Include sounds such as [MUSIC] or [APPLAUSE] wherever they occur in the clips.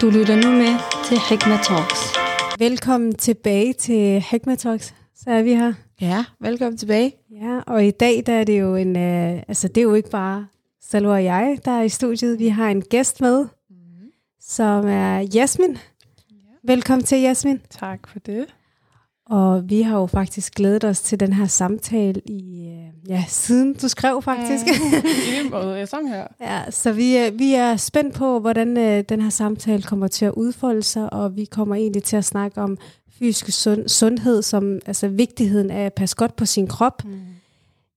Du lytter nu med til Hikma Talks. Velkommen tilbage til Hikma Talks. Så er vi her. Ja, velkommen tilbage. Ja, og i dag der er det jo en, øh, altså det er jo ikke bare Salva og jeg, der er i studiet. Vi har en gæst med, mm. som er Jasmin. Velkommen til, Jasmin. Tak for det. Og vi har jo faktisk glædet os til den her samtale i, øh, ja, siden du skrev faktisk. [LAUGHS] I lige måde, jeg sammen her. ja, så vi, er- vi er spændt på, hvordan øh, den her samtale kommer til at udfolde sig, og vi kommer egentlig til at snakke om fysisk sund, sundhed, som altså vigtigheden af at passe godt på sin krop. Mm.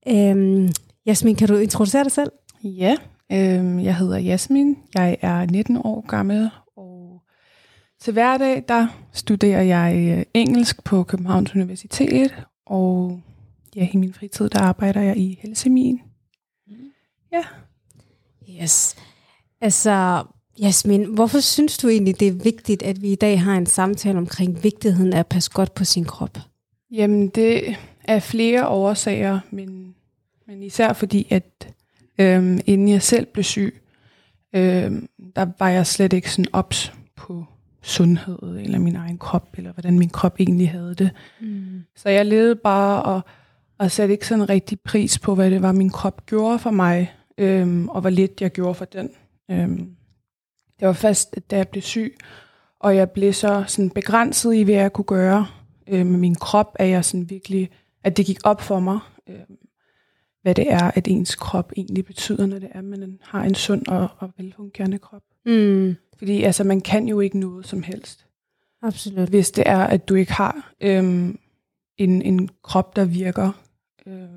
Øhm, Jasmin, kan du introducere dig selv? Ja, øhm, jeg hedder Jasmin. Jeg er 19 år gammel, til hverdag, der studerer jeg øh, engelsk på Københavns Universitet, og ja, i min fritid, der arbejder jeg i Helsemin. Yes. Altså, Jasmin, hvorfor synes du egentlig, det er vigtigt, at vi i dag har en samtale omkring vigtigheden af at passe godt på sin krop? Jamen, det er flere årsager, men, men især fordi, at øhm, inden jeg selv blev syg, øhm, der var jeg slet ikke sådan ops sundhed, eller min egen krop, eller hvordan min krop egentlig havde det. Mm. Så jeg levede bare og, og satte ikke sådan rigtig pris på, hvad det var, min krop gjorde for mig, øhm, og hvor lidt jeg gjorde for den. Øhm, det var først, da jeg blev syg, og jeg blev så sådan begrænset i, hvad jeg kunne gøre øh, med min krop, at jeg sådan virkelig, at det gik op for mig, øh, hvad det er, at ens krop egentlig betyder, når det er, at man har en sund og, og velfungerende krop. Mm. Fordi altså, man kan jo ikke noget som helst Absolut. hvis det er, at du ikke har øhm, en, en krop, der virker. Øh,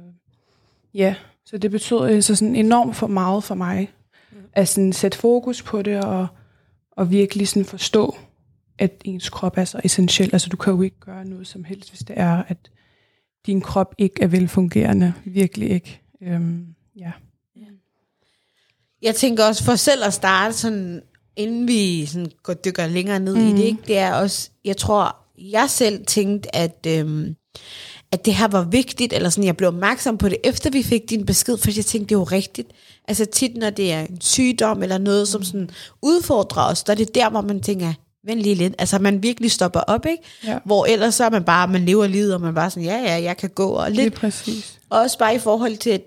ja, så det betyder altså sådan enormt for meget for mig, at sådan sætte fokus på det, og, og virkelig sådan forstå, at ens krop er så essentiel. Altså du kan jo ikke gøre noget som helst, hvis det er, at din krop ikke er velfungerende. Virkelig ikke. Øhm, ja. Jeg tænker også for selv at starte sådan, inden vi sådan går dykker længere ned mm. i det, ikke? det er også, jeg tror, jeg selv tænkte, at, øhm, at det her var vigtigt, eller sådan, jeg blev opmærksom på det, efter vi fik din besked, for jeg tænkte, det er jo rigtigt. Altså tit, når det er en sygdom, eller noget, som sådan udfordrer os, der er det der, hvor man tænker, vent lige lidt, altså man virkelig stopper op, ikke? Ja. Hvor ellers så er man bare, man lever livet, og man bare sådan, ja, ja, jeg kan gå, og lidt præcis. også bare i forhold til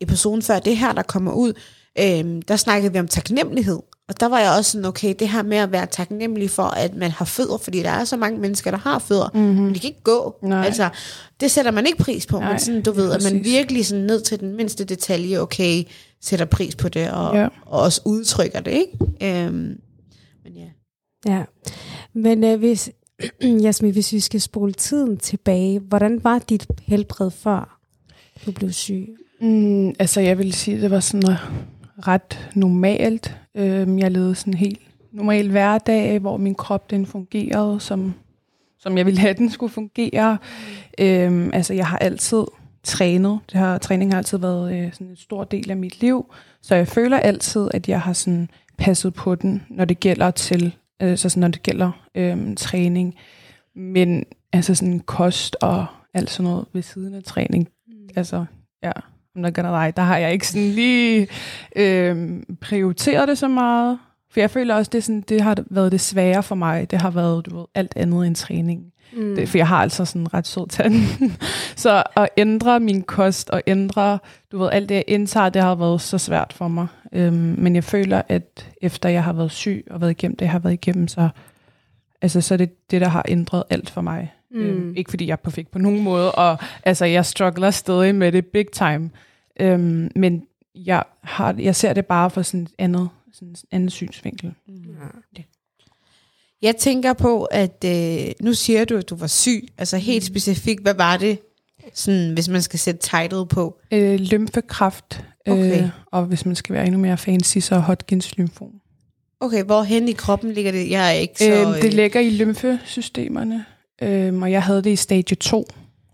episoden før det her, der kommer ud, øhm, der snakkede vi om taknemmelighed. Og der var jeg også sådan, okay, det her med at være taknemmelig for, at man har fødder, fordi der er så mange mennesker, der har fødder, mm-hmm. men de kan ikke gå. Nej. Altså, det sætter man ikke pris på, Nej, men sådan, du ved, at man præcis. virkelig sådan ned til den mindste detalje, okay, sætter pris på det, og, Ja. og også udtrykker det, ikke? Øhm, men ja. Ja. Men øh, hvis, [CLEARS THROAT] Jasmin, hvis vi skal spole tiden tilbage, hvordan var dit helbred før du blev syg? Mm, altså, jeg vil sige, det var sådan ret normalt. Øhm, jeg levede sådan en helt normal hverdag, hvor min krop den fungerede, som, som jeg ville have, den skulle fungere. Øhm, altså, jeg har altid trænet. Det har, træning har altid været øh, sådan en stor del af mit liv. Så jeg føler altid, at jeg har sådan passet på den, når det gælder til, øh, så sådan, når det gælder øh, træning. Men altså sådan kost og alt sådan noget ved siden af træning, altså ja, Lie, der har jeg ikke sådan lige øh, prioriteret det så meget. For jeg føler også, det, sådan, det har været det svære for mig. Det har været du ved, alt andet end træning. Mm. Det, for jeg har altså sådan en ret sød tand. [LAUGHS] så at ændre min kost og ændre, du ved, alt det jeg indtager, det har været så svært for mig. Øhm, men jeg føler, at efter jeg har været syg og været igennem det, jeg har været igennem, så, altså, så er det det, der har ændret alt for mig. Mm. Øhm, ikke fordi jeg er perfekt på nogen måde, og altså, jeg struggler stadig med det big time. Øhm, men jeg, har, jeg ser det bare fra sådan et andet, sådan en anden synsvinkel. Jeg tænker på, at øh, nu siger du, at du var syg. Altså helt specifikt, hvad var det, sådan, hvis man skal sætte title på? Øh, lymfekræft, Okay. øh, og hvis man skal være endnu mere fancy, så Hodgkins lymfom. Okay, hvorhen i kroppen ligger det? Jeg er ikke så... Så, øh, øh, det ligger i lymfesystemerne, øh, og jeg havde det i stadie 2,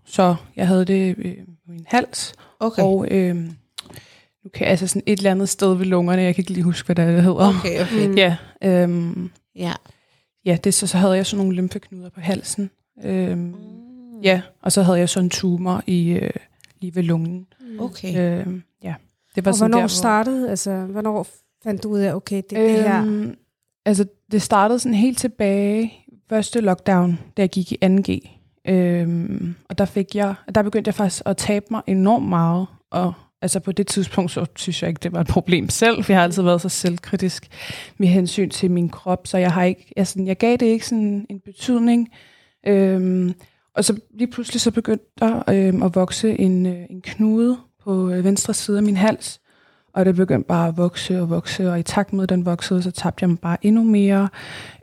så jeg havde det øh, på min hals, okay. og øh, nu kan jeg altså sådan et eller andet sted ved lungerne, jeg kan ikke lige huske, hvad det hedder. Okay, okay. Mm. [LAUGHS] Ja, øh, Ja. ja det, så, så havde jeg sådan nogle lymfeknuder på halsen. Øh, ja, og så havde jeg så en tumor i, øh, lige ved lungen. Okay. Øh, ja, det var Og sådan hvornår der, hvor- startede, altså hvornår fandt du ud af, okay, det er det her? Øhm, altså, det startede sådan helt tilbage første lockdown, da jeg gik i 2G. Øhm, og der fik jeg, der begyndte jeg faktisk at tabe mig enormt meget. Og altså på det tidspunkt, så synes jeg ikke, det var et problem selv, for jeg har altid været så selvkritisk med hensyn til min krop, så jeg har ikke, jeg, sådan, jeg gav det ikke sådan en betydning. Øhm, og så lige pludselig så begyndte der øhm, at vokse en, øh, en knude på øh, venstre side af min hals, og det begyndte bare at vokse og vokse, og i takt med, at den voksede, så tabte jeg mig bare endnu mere.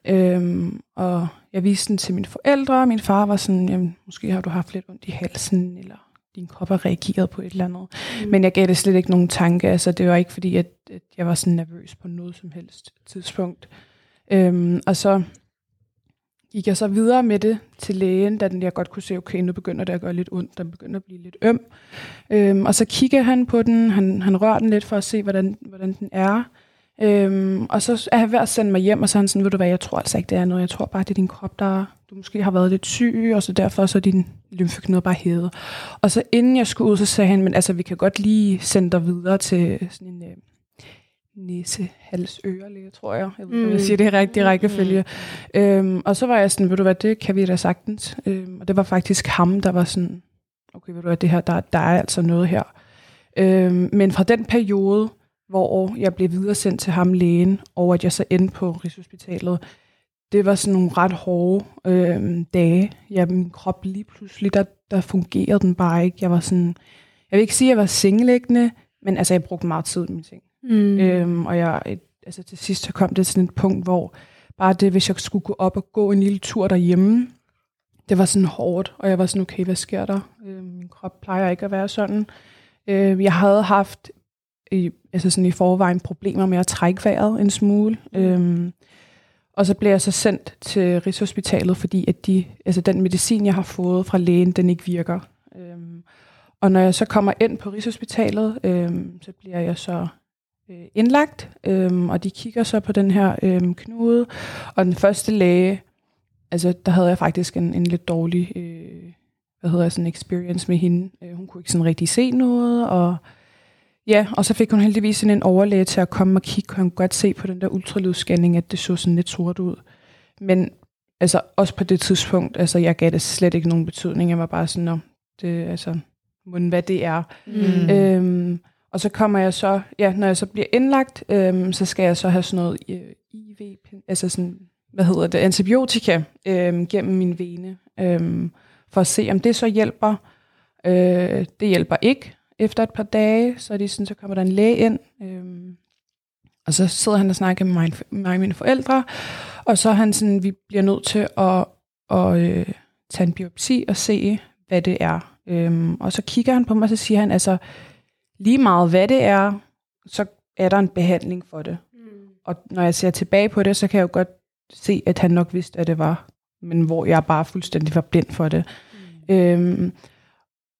Øhm, og jeg viste den til mine forældre, og min far var sådan, jamen, måske har du haft lidt ondt i halsen, eller din krop har reageret på et eller andet. Mm. Men jeg gav det slet ikke nogen tanke. Altså, det var ikke fordi, at, at jeg var sådan nervøs på noget som helst tidspunkt. Øhm, og så gik jeg så videre med det til lægen, da den jeg godt kunne se, okay, nu begynder det at gøre lidt ondt, den begynder at blive lidt øm. Øhm, og så kigger han på den, han, han rører den lidt for at se, hvordan, hvordan den er. Øhm, og så er han ved at sende mig hjem, og så er han sådan, ved du hvad, jeg tror altså ikke, det er noget. Jeg tror bare, det er din krop, der du måske har været lidt syg, og så derfor så er din lymfeknude bare hævet. Og så inden jeg skulle ud, så sagde han, men altså, vi kan godt lige sende dig videre til sådan en øh, næse, hals, ørelæge, tror jeg. Jeg ved mm. jeg siger det rigtig rækkefølge. Mm. Øhm, og så var jeg sådan, ved du hvad, det kan vi da sagtens. Øhm, og det var faktisk ham, der var sådan, okay, ved du hvad, det her, der, der er altså noget her. Øhm, men fra den periode, hvor jeg blev videresendt til ham lægen, og at jeg så endte på Rigshospitalet, det var sådan nogle ret hårde øh, dage. Ja, min krop lige pludselig, der, der fungerede den bare ikke. Jeg var sådan, jeg vil ikke sige, at jeg var sengeliggende, men altså, jeg brugte meget tid med mine ting. Mm. Øhm, og jeg, altså, til sidst så kom det sådan et punkt, hvor bare det, hvis jeg skulle gå op og gå en lille tur derhjemme, det var sådan hårdt, og jeg var sådan, okay, hvad sker der? Øh, min krop plejer ikke at være sådan. Øh, jeg havde haft i, altså sådan i forvejen problemer med at trække vejret en smule. Øhm, og så blev jeg så sendt til Rigshospitalet, fordi at de, altså den medicin, jeg har fået fra lægen, den ikke virker. Øhm, og når jeg så kommer ind på Rigshospitalet, øhm, så bliver jeg så øh, indlagt, øhm, og de kigger så på den her øhm, knude. Og den første læge, altså der havde jeg faktisk en, en lidt dårlig, øh, hvad hedder sådan experience med hende. Øh, hun kunne ikke sådan rigtig se noget, og Ja, og så fik hun heldigvis sådan en overlæge til at komme og kigge, og hun kunne godt se på den der ultralydsscanning, at det så sådan lidt sort ud. Men altså, også på det tidspunkt, altså, jeg gav det slet ikke nogen betydning. Jeg var bare sådan, Nå, det, altså, hvad det er. Mm. Øhm, og så kommer jeg så, ja, når jeg så bliver indlagt, øhm, så skal jeg så have sådan noget øh, IV, altså sådan, hvad hedder det, antibiotika øhm, gennem min vene, øhm, for at se, om det så hjælper. Øh, det hjælper ikke, efter et par dage, så, er de sådan, så kommer der en læge ind, øhm, og så sidder han og snakker med mig, mig og mine forældre, og så er han sådan, vi bliver nødt til at, at øh, tage en biopsi og se, hvad det er. Øhm, og så kigger han på mig, og så siger han, altså lige meget hvad det er, så er der en behandling for det. Mm. Og når jeg ser tilbage på det, så kan jeg jo godt se, at han nok vidste, at det var, men hvor jeg bare fuldstændig var blind for det. Mm. Øhm,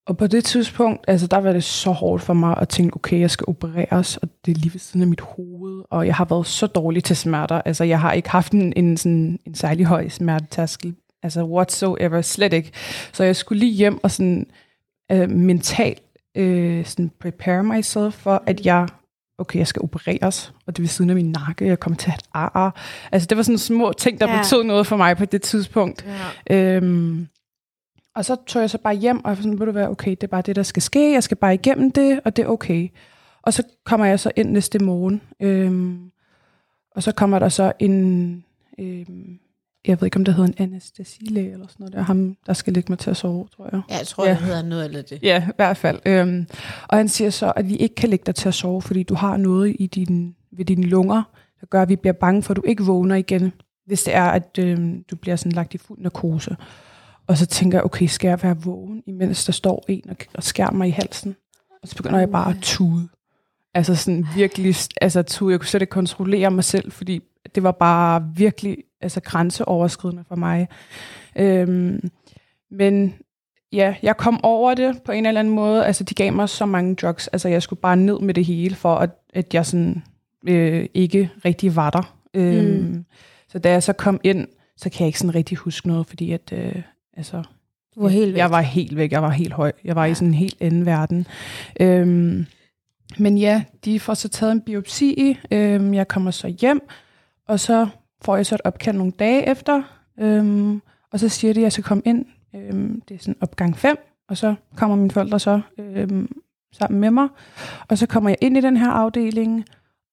og på det tidspunkt, altså der var det så hårdt for mig at tænke, okay, jeg skal opereres, og det er lige ved siden af mit hoved, og jeg har været så dårlig til smerter. Altså jeg har ikke haft en, en, sådan, en særlig høj smertetaskel, altså whatsoever, slet ikke. Så jeg skulle lige hjem og sådan øh, mentalt øh, sådan prepare myself for, at jeg okay, jeg skal opereres, og det er ved siden af min nakke, jeg kommer til at ar. Altså, det var sådan små ting, der ja. betød noget for mig på det tidspunkt. Ja. Øhm, og så tog jeg så bare hjem, og jeg var sådan, vil du være okay, det er bare det, der skal ske, jeg skal bare igennem det, og det er okay. Og så kommer jeg så ind næste morgen, øhm, og så kommer der så en, øhm, jeg ved ikke, om det hedder en anestesilæge eller sådan noget, det er ham, der skal lægge mig til at sove, tror jeg. Ja, jeg tror, ja. det hedder noget eller det. Ja, i hvert fald. Øhm, og han siger så, at vi ikke kan lægge dig til at sove, fordi du har noget i din, ved dine lunger, der gør, at vi bliver bange for, at du ikke vågner igen, hvis det er, at øhm, du bliver sådan lagt i fuld narkose. Og så tænker jeg, okay, skal jeg være vågen, imens der står en og skærer mig i halsen? Og så begynder jeg bare at tude. Altså sådan virkelig, altså tude. Jeg kunne slet ikke kontrollere mig selv, fordi det var bare virkelig altså grænseoverskridende for mig. Øhm, men ja, jeg kom over det på en eller anden måde. Altså, de gav mig så mange drugs. Altså, jeg skulle bare ned med det hele, for at, at jeg sådan øh, ikke rigtig var der. Øhm, mm. Så da jeg så kom ind, så kan jeg ikke sådan rigtig huske noget, fordi at, øh, Altså, du var helt væk. Jeg var helt væk. Jeg var helt høj. Jeg var ja. i sådan en helt anden verden. Øhm, men ja, de får så taget en biopsi. Øhm, jeg kommer så hjem, og så får jeg så et opkald nogle dage efter, øhm, og så siger de, at jeg skal komme ind. Øhm, det er sådan opgang 5, og så kommer mine forældre så øhm, sammen med mig. Og så kommer jeg ind i den her afdeling,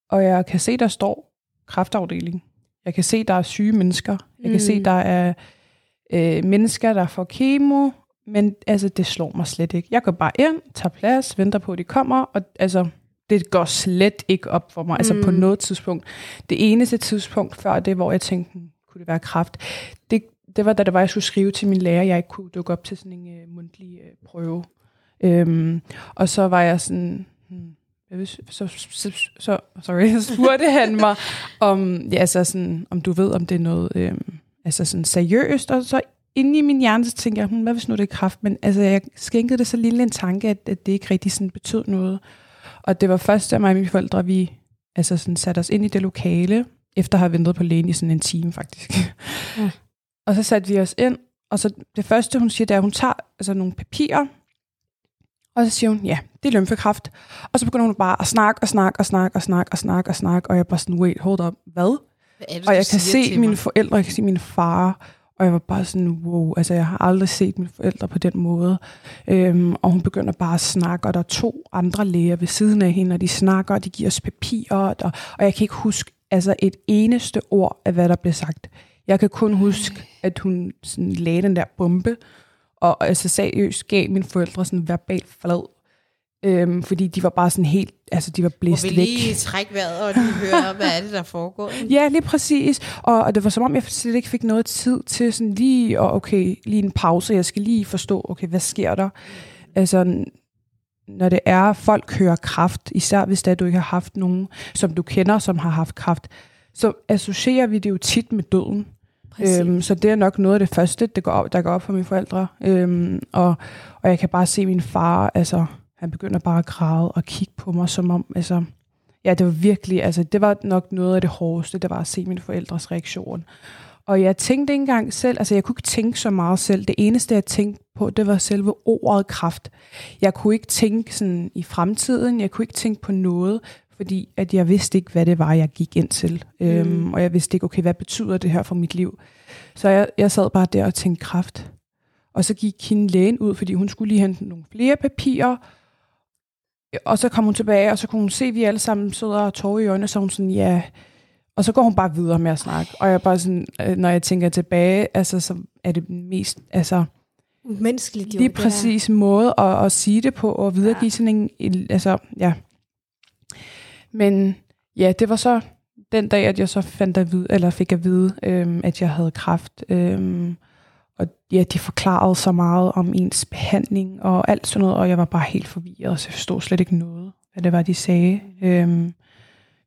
og jeg kan se, der står kraftafdeling. Jeg kan se, der er syge mennesker. Jeg kan Mm. se, der er øh, mennesker, der får kemo, men altså, det slår mig slet ikke. Jeg går bare ind, tager plads, venter på, at de kommer, og altså, det går slet ikke op for mig, altså på Mm. noget tidspunkt. Det eneste tidspunkt før det, hvor jeg tænkte, hmm, kunne det være kraft, det, det var, da det var, jeg skulle skrive til min lærer, jeg ikke kunne dukke op til sådan en øh, mundtlig øh, prøve. Øhm, og så var jeg sådan, hmm, jeg vil, så, så, så, sorry, [LAUGHS] så spurgte han mig, om, ja, altså sådan, om du ved, om det er noget øhm, altså sådan seriøst, og så inde i min hjerne, så tænkte jeg, hmm, hvad hvis nu det er kraft? Men altså, jeg skænkede det så lille en tanke, at, at det ikke rigtig sådan betød noget. Og det var først, da mig og mine forældre, vi altså sådan satte os ind i det lokale, efter at have ventet på lægen i sådan en time faktisk. Ja. og så satte vi os ind, og så det første, hun siger, det er, at hun tager altså, nogle papirer, og så siger hun, ja, det er lymfekræft. Og så begynder hun bare at snakke og snakke og snakke og snakke og snakke og snakke, og jeg bare sådan, wait, hold up, hvad? Det, Og jeg kan se mine forældre, jeg kan se mine far, og jeg var bare sådan, wow, altså jeg har aldrig set mine forældre på den måde. Øhm, og hun begynder bare at snakke, og der er to andre læger ved siden af hende, og de snakker, og de giver os papirer, og, og jeg kan ikke huske altså et eneste ord af, hvad der blev sagt. Jeg kan kun huske, at hun sådan lagde den der bombe, og altså seriøst gav mine forældre sådan verbal flad. Øhm, fordi de var bare sådan helt, altså de var Hvor blæst vi væk. lige trække vejret og lige høre, [LAUGHS] hvad er det, der foregår. Ja, lige præcis. Og, og det var som om, jeg slet ikke fik noget tid til sådan lige, og okay, lige en pause. Jeg skal lige forstå, okay, hvad sker der? Altså, når det er, folk hører kraft, især hvis det er, du ikke har haft nogen, som du kender, som har haft kraft, så associerer vi det jo tit med døden. Præcis. Øhm, så det er nok noget af det første, det går op, der går op for mine forældre. Øhm, og, og jeg kan bare se min far, altså, han begynder bare at græde og kigge på mig, som om, altså, ja, det var virkelig, altså, det var nok noget af det hårdeste, det var at se mine forældres reaktion. Og jeg tænkte ikke engang selv, altså jeg kunne ikke tænke så meget selv. Det eneste, jeg tænkte på, det var selve ordet kraft. Jeg kunne ikke tænke sådan i fremtiden, jeg kunne ikke tænke på noget, fordi at jeg vidste ikke, hvad det var, jeg gik ind til. Mm. Øhm, og jeg vidste ikke, okay, hvad betyder det her for mit liv? Så jeg, jeg sad bare der og tænkte kraft. Og så gik hende lægen ud, fordi hun skulle lige hente nogle flere papirer. Og så kom hun tilbage, og så kunne hun se, at vi alle sammen sidder og tårer i øjnene, så hun sådan, ja... Og så går hun bare videre med at snakke. Og jeg er bare sådan, øh, når jeg tænker tilbage, altså, så er det mest, altså, Umenneskeligt jo. lige det præcis måde at, at sige det på, og videregive ja. sådan en, altså, ja. Men ja, det var så den dag, at jeg så fandt at vide, eller fik at vide, øhm, at jeg havde kræft. Øhm, og ja, de forklarede så meget om ens behandling og alt sådan noget, og jeg var bare helt forvirret, så jeg forstod slet ikke noget, hvad det var, de sagde. Øhm,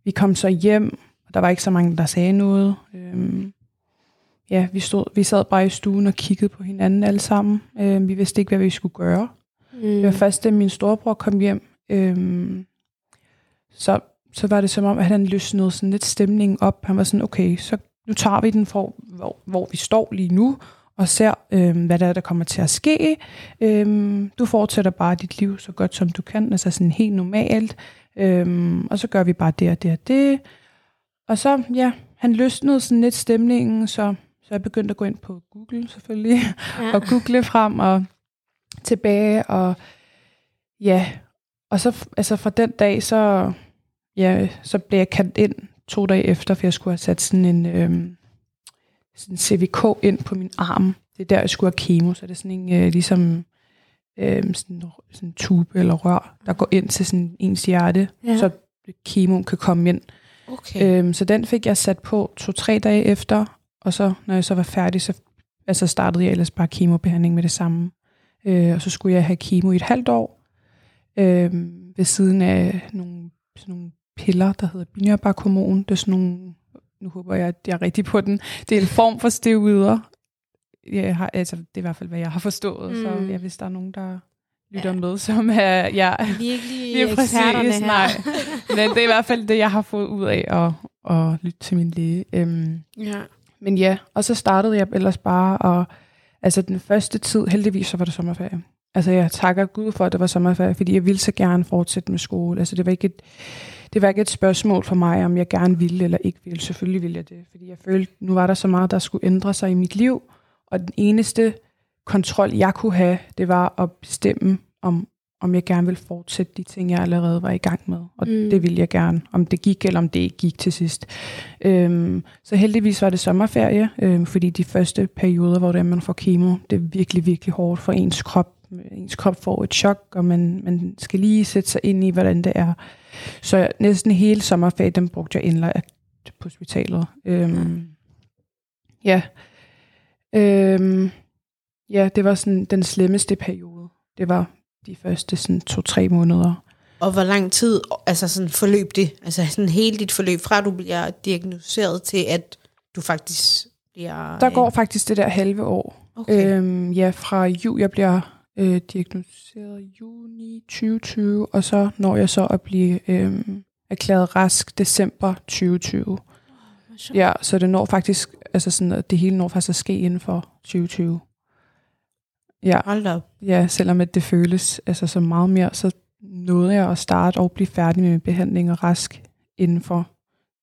vi kom så hjem, og der var ikke så mange, der sagde noget. Øhm, ja, vi, stod, vi sad bare i stuen og kiggede på hinanden alle sammen. Øhm, vi vidste ikke, hvad vi skulle gøre. Mm. Det var først, da min storebror kom hjem, øhm, så, så var det som om, at han løsnede sådan lidt stemningen op. Han var sådan, okay, så nu tager vi den for, hvor, hvor vi står lige nu, og ser, øhm, hvad der er, der kommer til at ske. Øhm, du fortsætter bare dit liv så godt, som du kan, altså sådan helt normalt. Øhm, og så gør vi bare det og det og det. Og så, ja, han løsnede sådan lidt stemningen, så, så jeg begyndte at gå ind på Google selvfølgelig, Ja. og google frem og tilbage, og ja, og så altså fra den dag, så, ja, så blev jeg kaldt ind to dage efter, for jeg skulle have sat sådan en øhm, sådan CVK ind på min arm. Det er der, jeg skulle have kemo, så det er sådan en, øh, ligesom øhm, sådan, sådan en tube eller rør, der går ind til sådan ens hjerte, Ja. så kemoen kan komme ind. Okay. Øhm, så den fik jeg sat på to-tre dage efter, og så, når jeg så var færdig, så altså startede jeg ellers bare kemobehandling med det samme. Øh, og så skulle jeg have kemo i et halvt år, øh, ved siden af nogle, sådan nogle piller, der hedder binyrbarkhormon. Det er sådan nogle, nu håber jeg, at jeg er rigtig på den. Det er en form for steroider. Jeg har, altså, det er i hvert fald, hvad jeg har forstået. Mm. Så ja, hvis der er nogen, der lytter ja. med, som er... Ja, Vi ikke lige, præcis, her. nej. Men det er i hvert fald det, jeg har fået ud af at, at lytte til min læge. Øhm, Ja. men ja, og så startede jeg ellers bare, og altså den første tid, heldigvis så var det sommerferie. altså jeg takker Gud for, at det var sommerferie, fordi jeg ville så gerne fortsætte med skole. Altså det var ikke et, det var ikke et spørgsmål for mig, om jeg gerne ville eller ikke ville. Selvfølgelig ville jeg det, fordi jeg følte, nu var der så meget, der skulle ændre sig i mit liv, og den eneste kontrol, jeg kunne have, det var at bestemme, om, om jeg gerne ville fortsætte de ting, jeg allerede var i gang med. Og Mm. det ville jeg gerne, om det gik eller om det ikke gik til sidst. Øhm, så heldigvis var det sommerferie, øhm, fordi de første perioder, hvor det er, man får kemo, det er virkelig, virkelig hårdt for ens krop. Ens krop får et chok, og man, man skal lige sætte sig ind i, hvordan det er. Så næsten hele sommerferien, den brugte jeg indlagt på hospitalet. Øhm, ja. Øhm, ja, det var sådan den slemmeste periode. Det var de første sådan to-tre måneder. Og hvor lang tid altså sådan forløb det? Altså sådan hele dit forløb, fra du bliver diagnosticeret til, at du faktisk bliver... Der øh, går faktisk det der halve år. Okay. Øhm, ja, fra jul, jeg bliver øh, diagnosticeret i juni 2020, og så når jeg så at blive øh, erklæret rask december 2020. Ja, så det når faktisk, altså sådan, at det hele når faktisk at ske inden for 2020. Ja, Hold op. ja, selvom at det føles altså så meget mere, så nåede jeg at starte og blive færdig med min behandling og rask inden for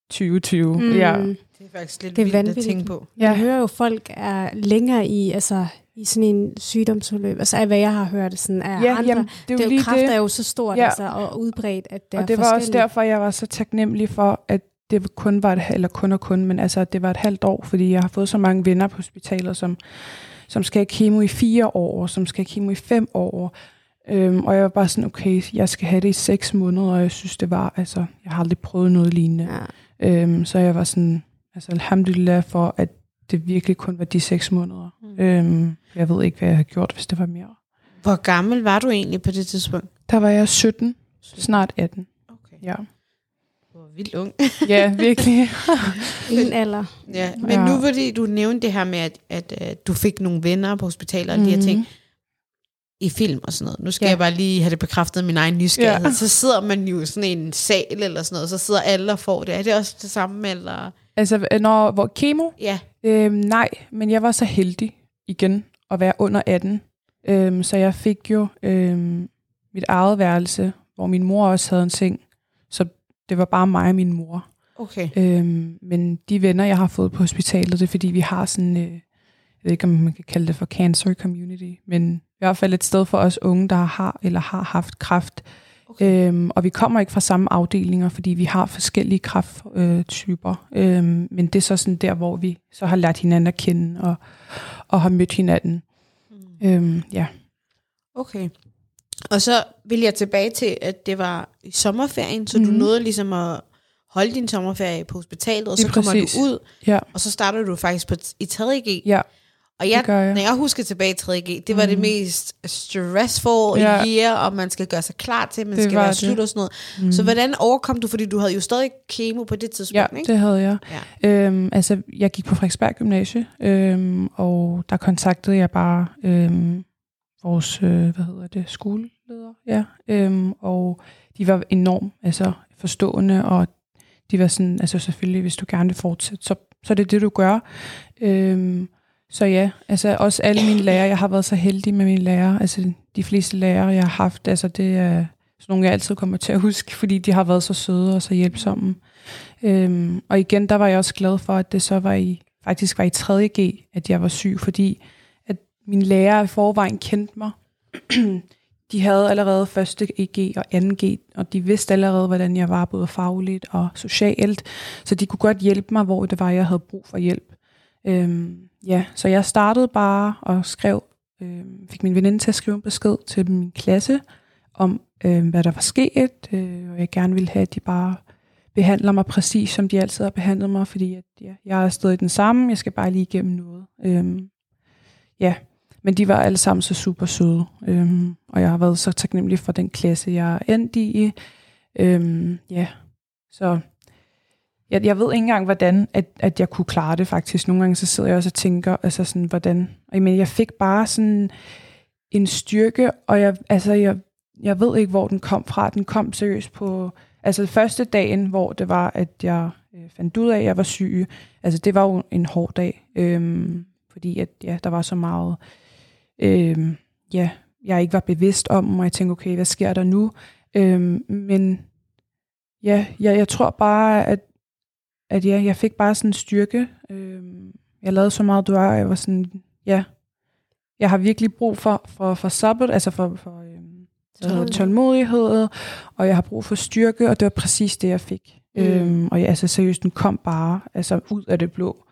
2020. Mm. Ja, Det er faktisk lidt Det er vildt at tænke på. Jeg hører jo, folk er længere i, altså, i sådan en sygdomsforløb. Altså af hvad jeg har hørt sådan af ja andre. jamen, det er det jo er jo kræft det. er jo så stort Ja. altså, og udbredt, at det og det var også derfor, jeg var så taknemmelig for, at det kun var et, eller kun og kun, men altså, at det var et halvt år, fordi jeg har fået så mange venner på hospitalet, som, som skal have kemo i fire år, som skal have kemo i fem år. Øhm, og jeg var bare sådan, okay, jeg skal have det i seks måneder, og jeg synes, det var, altså, jeg har aldrig prøvet noget lignende. Ja. Øhm, så jeg var sådan, altså alhamdulillah for, at det virkelig kun var de seks måneder. Mm. Øhm, jeg ved ikke, hvad jeg havde gjort, hvis det var mere. Hvor gammel var du egentlig på det tidspunkt? Der var jeg 17, snart 18. Okay. Ja, Du var vildt ung. ja virkelig. [LAUGHS] Ingen alder. ja. Men Ja. nu fordi du nævnte det her med, at, at, at du fik nogle venner på hospitalet og de her Mhm. ting i film og sådan noget. Nu skal Ja. jeg bare lige have det bekræftet min egen nysgerrighed. Ja. Så sidder man jo i sådan en sal eller sådan noget, så sidder alle og får det. Er det også det samme, eller? Altså, når, hvor kemo? Ja. Øhm, nej, men jeg var så heldig igen at være under 18. Øhm, så jeg fik jo øhm, mit eget værelse, hvor min mor også havde en seng. Så det var bare mig og min mor. Okay. Øhm, men de venner, jeg har fået på hospitalet, det er fordi, vi har sådan, øh, jeg ved ikke, om man kan kalde det for cancer community, men i hvert fald et sted for os unge, der har eller har haft kræft. Okay. Øhm, og vi kommer ikke fra samme afdelinger, fordi vi har forskellige kræfttyper. Øhm, men det er så sådan der, hvor vi så har lært hinanden at kende og, og har mødt hinanden. Mm. Øhm, ja. Okay. Og så vil jeg tilbage til, at det var i sommerferien, så mm. du Mhm. nåede ligesom at holde din sommerferie på hospitalet, og så kommer præcis. du ud, Ja, og så starter du faktisk på i 3.G. ja, Og jeg, det jeg. når jeg husker tilbage i 3.G, det var det Mhm. mest stressful Ja. year, og man skal gøre sig klar til, man Det skal være det. slut og sådan noget. Mm. Så hvordan overkom du, fordi du havde jo stadig kemo på det tidspunkt, Ja, ikke? det havde jeg. Ja. Øhm, altså, jeg gik på Frederiksberg Gymnasie, øhm, og der kontaktede jeg bare øhm, vores, øh, hvad hedder det, skoleleder, ja, øhm, og de var enormt altså, forstående, og de var sådan, altså selvfølgelig, hvis du gerne vil fortsætte, så, så er det det, du gør. Øhm, så ja, altså også alle mine lærere, jeg har været så heldig med mine lærere, altså de fleste lærere, jeg har haft, altså det er sådan nogle, jeg altid kommer til at huske, fordi de har været så søde og så hjælpsomme. Øhm, og igen, der var jeg også glad for, at det så var i, faktisk var i 3.G, at jeg var syg, fordi at mine lærere i forvejen kendte mig. [CLEARS THROAT] de havde allerede første EG og anden G, og de vidste allerede, hvordan jeg var både fagligt og socialt, så de kunne godt hjælpe mig, hvor det var, jeg havde brug for hjælp. Øhm, ja, så jeg startede bare og skrev, øh, fik min veninde til at skrive en besked til min klasse, om øh, hvad der var sket, øh, og jeg gerne ville have, at de bare behandler mig præcis, som de altid har behandlet mig, fordi at, ja, jeg er stadig den samme, jeg skal bare lige igennem noget. Øhm, ja, men de var alle sammen så super søde, øhm, og jeg har været så taknemmelig for den klasse, jeg er endt i. Øhm, ja, så jeg, jeg ved ikke engang, hvordan at, at jeg kunne klare det faktisk. Nogle gange så sidder jeg også og tænker, altså sådan, hvordan... Og, men jeg fik bare sådan en styrke, og jeg, altså, jeg, jeg ved ikke, hvor den kom fra. Den kom seriøst på... Altså første dagen, hvor det var, at jeg øh, fandt ud af, at jeg var syg. Altså det var jo en hård dag, øhm, fordi at, ja, der var så meget... Øhm, ja, jeg ikke var bevidst om, og jeg tænkte, okay, hvad sker der nu? Øhm, men ja, jeg, jeg tror bare, at, at ja, jeg fik bare sådan en styrke. Øhm, jeg lavede så meget dua, og jeg var sådan, ja, jeg har virkelig brug for, for, for sabbat, altså for, for det, tålmodighed, og jeg har brug for styrke, og det var præcis det, jeg fik. Mm. Øhm, og jeg, altså seriøst, den kom bare altså, ud af det blå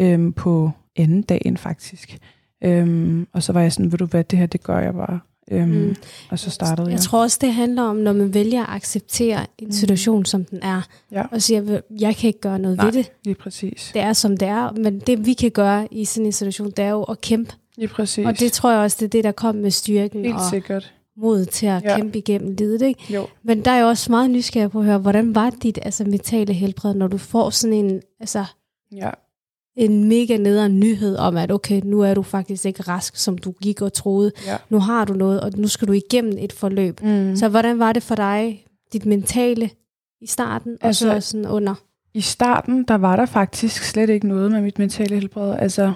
øhm, på anden dagen faktisk. Øhm, og så var jeg sådan, ved du hvad, det her, det gør jeg bare. Øhm, mm. Og så startede jeg. Jeg tror også, det handler om, når man vælger at acceptere en situation, mm. som den er, Ja. og siger, jeg kan ikke gøre noget Nej. ved det. Lige præcis. Det er, som det er, men det vi kan gøre i sådan en situation, det er jo at kæmpe. Lige præcis. Og det tror jeg også, det er det, der kom med styrken Helt og sikkert. mod til at Ja. kæmpe igennem livet. Ikke? Jo. Men der er jo også meget nysgerrig på at høre, hvordan var dit altså, mentale helbred, når du får sådan en, altså, Ja. En mega nederen nyhed om, at okay, nu er du faktisk ikke rask, som du gik og troede. Ja. Nu har du noget, og nu skal du igennem et forløb. Mm. Så hvordan var det for dig, dit mentale i starten, altså, og Altså- så sådan under? I starten, der var der faktisk slet ikke noget med mit mentale helbred. Altså,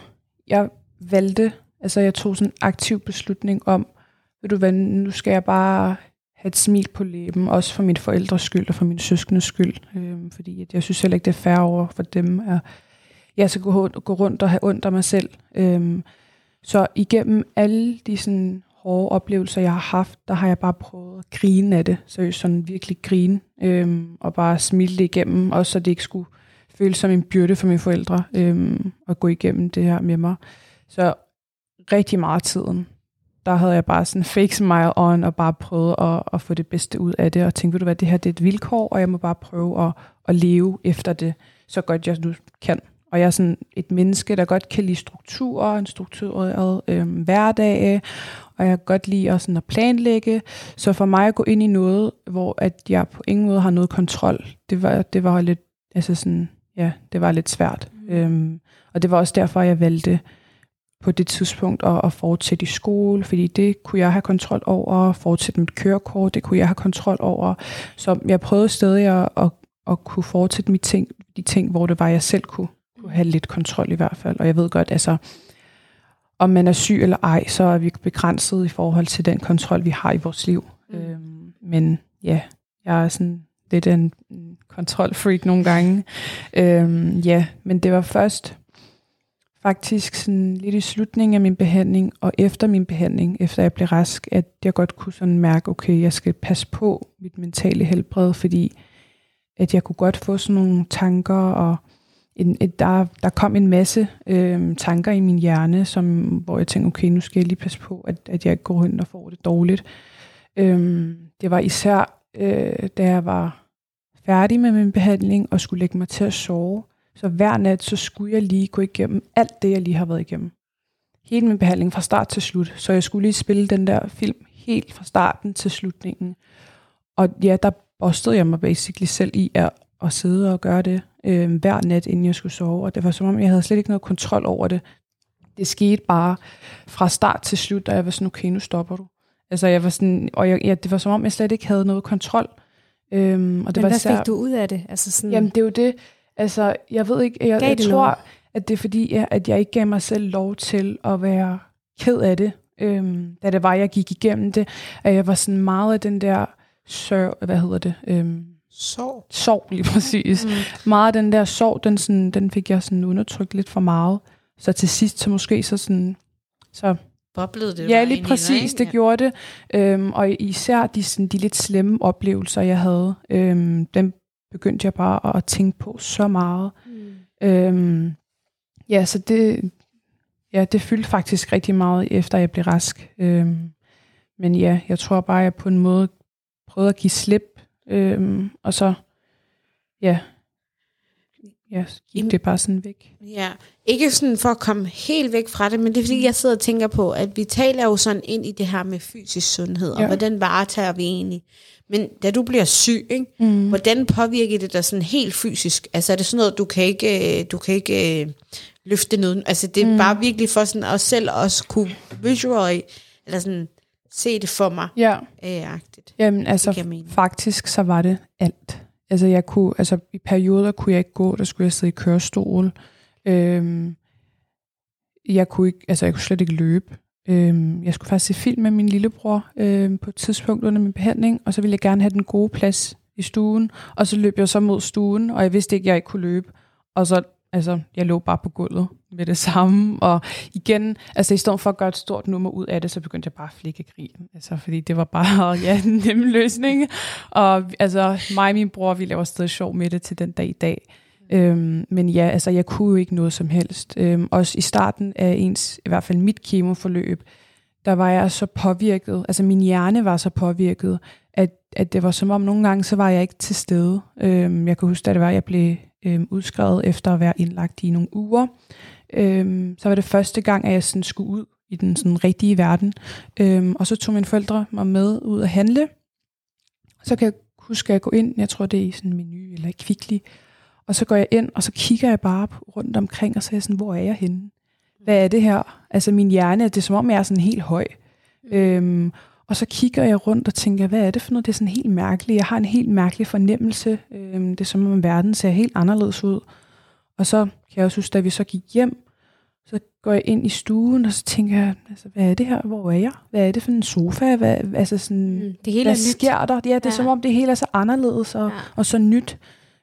jeg valgte, altså jeg tog sådan en aktiv beslutning om, ved du hvad, nu skal jeg bare have et smil på læben, også for mine forældres skyld og for min søskendes skyld. Øhm, fordi at jeg synes heller ikke, det er fair over for dem, at jeg skal gå, gå rundt og have ondt af mig selv. Øhm, så igennem alle de sådan hårde oplevelser, jeg har haft, der har jeg bare prøvet at grine af det. Seriøst sådan virkelig grine. Øhm, og bare smile det igennem, også så det ikke skulle føles som en byrde for mine forældre øhm, at gå igennem det her med mig. Så rigtig meget af tiden, der havde jeg bare sådan fake smile on, og bare prøvet at, at få det bedste ud af det, og tænkte, ved du hvad, det her det er et vilkår, og jeg må bare prøve at, at leve efter det, så godt jeg nu kan. Og jeg er sådan et menneske, der godt kan lide strukturer, en struktureret øhm, hverdag, og jeg kan godt lide at, sådan at planlægge. Så for mig at gå ind i noget, hvor at jeg på ingen måde har noget kontrol, det var, det var lidt, altså sådan, ja, det var lidt svært. Mm. Øhm, og det var også derfor, jeg valgte på det tidspunkt at, at fortsætte i skole, fordi det kunne jeg have kontrol over, fortsætte mit kørekort, det kunne jeg have kontrol over. Så jeg prøvede stadig at, at, at kunne fortsætte mit ting, de ting, hvor det var, jeg selv kunne, kunne have lidt kontrol i hvert fald. Og jeg ved godt, altså, om man er syg eller ej, så er vi begrænset i forhold til den kontrol, vi har i vores liv. Mm. Øhm, men ja, jeg er sådan lidt en kontrolfreak nogle gange. øhm, ja, men det var først faktisk sådan lidt i slutningen af min behandling, og efter min behandling, efter jeg blev rask, at jeg godt kunne sådan mærke, okay, jeg skal passe på mit mentale helbred, fordi at jeg kunne godt få sådan nogle tanker, og en, et, der, der kom en masse øh, tanker i min hjerne, som, hvor jeg tænkte, okay, nu skal jeg lige passe på, at, at jeg ikke går hen og får det dårligt. Øh, det var især, øh, da jeg var færdig med min behandling og skulle lægge mig til at sove, så hver nat, så skulle jeg lige gå igennem alt det, jeg lige har været igennem. Hele min behandling fra start til slut. Så jeg skulle lige spille den der film helt fra starten til slutningen. Og ja, der bostede jeg mig basically selv i at, at sidde og gøre det øh, hver nat, inden jeg skulle sove. Og det var som om, jeg havde slet ikke noget kontrol over det. Det skete bare fra start til slut, da jeg var sådan, okay, nu stopper du. Altså, jeg var sådan, og jeg, ja, det var som om, jeg slet ikke havde noget kontrol. Øhm, og det Men var hvad især, fik du ud af det? Altså sådan, Jamen, det er jo det. Altså, jeg ved ikke, jeg, jeg tror, noget? at det er fordi, jeg- at jeg ikke gav mig selv lov til at være ked af det, øhm, da det var, jeg gik igennem det. At jeg var sådan meget af den der sørg, hvad hedder det? Øhm, Sorg. sorg lige præcis. Mm. Meget af den der sorg, den, sådan, den fik jeg sådan undertrykt lidt for meget. Så til sidst, så måske så sådan, så Boblede det Ja, lige dig, præcis, det gjorde det. Øhm, og især de, sådan, de lidt slemme oplevelser, jeg havde, øhm, dem begyndte jeg bare at, at tænke på så meget. Mm. Øhm, ja, så det, ja, det fyldte faktisk rigtig meget, efter jeg blev rask. Øhm, men ja, jeg tror bare, at jeg på en måde prøvede at give slip, øhm, og så, ja, ja, gik det bare sådan væk. Ja, ikke sådan for at komme helt væk fra det, men det er fordi, jeg sidder og tænker på, at vi taler jo sådan ind i det her med fysisk sundhed, og Ja. hvordan varetager vi egentlig. Men da du bliver syg, ikke, Mm. hvordan påvirker det dig sådan helt fysisk? Altså er det sådan noget, du kan ikke, øh, du kan ikke øh, løfte noget? Altså det er mm. bare virkelig for sådan at selv også kunne visually, eller sådan se det for mig, Ja. øh, agtigt. Jamen altså, faktisk så var det alt. Altså jeg kunne, altså i perioder kunne jeg ikke gå, der skulle jeg sidde i kørestol. Øhm, jeg kunne ikke, altså jeg kunne slet ikke løbe. Øh, jeg skulle faktisk se film med min lillebror øh, på et tidspunkt under min behandling, og så ville jeg gerne have den gode plads i stuen, og så løb jeg så mod stuen, og jeg vidste ikke, at jeg ikke kunne løbe. Og så, altså, jeg lå bare på gulvet med det samme, og igen, altså i stedet for at gøre et stort nummer ud af det, så begyndte jeg bare at flikke grin, altså fordi det var bare, [LAUGHS] ja, en nem løsning. Og altså, mig og min bror, vi laver stadig sjov med det til den dag i dag. Øhm, men ja, altså jeg kunne jo ikke noget som helst. Øhm, også i starten af ens, i hvert fald mit kemoforløb, der var jeg så påvirket, altså min hjerne var så påvirket, at, at det var som om nogle gange, så var jeg ikke til stede. Øhm, jeg kan huske, at det var, at jeg blev øhm, udskrevet efter at være indlagt i nogle uger. Øhm, så var det første gang, at jeg sådan skulle ud i den sådan rigtige verden. Øhm, og så tog mine forældre mig med ud at handle. Så kan jeg huske, at jeg går ind, jeg tror det er i sådan en menu eller Kvickly, og så går jeg ind, og så kigger jeg bare rundt omkring, og så er jeg sådan, hvor er jeg henne? Hvad er det her? Altså min hjerne, det er som om, jeg er sådan helt høj. Mm. Øhm, og så kigger jeg rundt og tænker, hvad er det for noget? Det er sådan helt mærkeligt. Jeg har en helt mærkelig fornemmelse. Øhm, det er som om verden ser helt anderledes ud. Og så kan jeg også huske, da vi så gik hjem, så går jeg ind i stuen, og så tænker jeg, altså, hvad er det her? Hvor er jeg? Hvad er det for en sofa? Hvad, altså sådan, Mm, det hele hvad er nyt. sker der? Ja, det er Ja. som om, det hele er så anderledes og, Ja. og så nyt.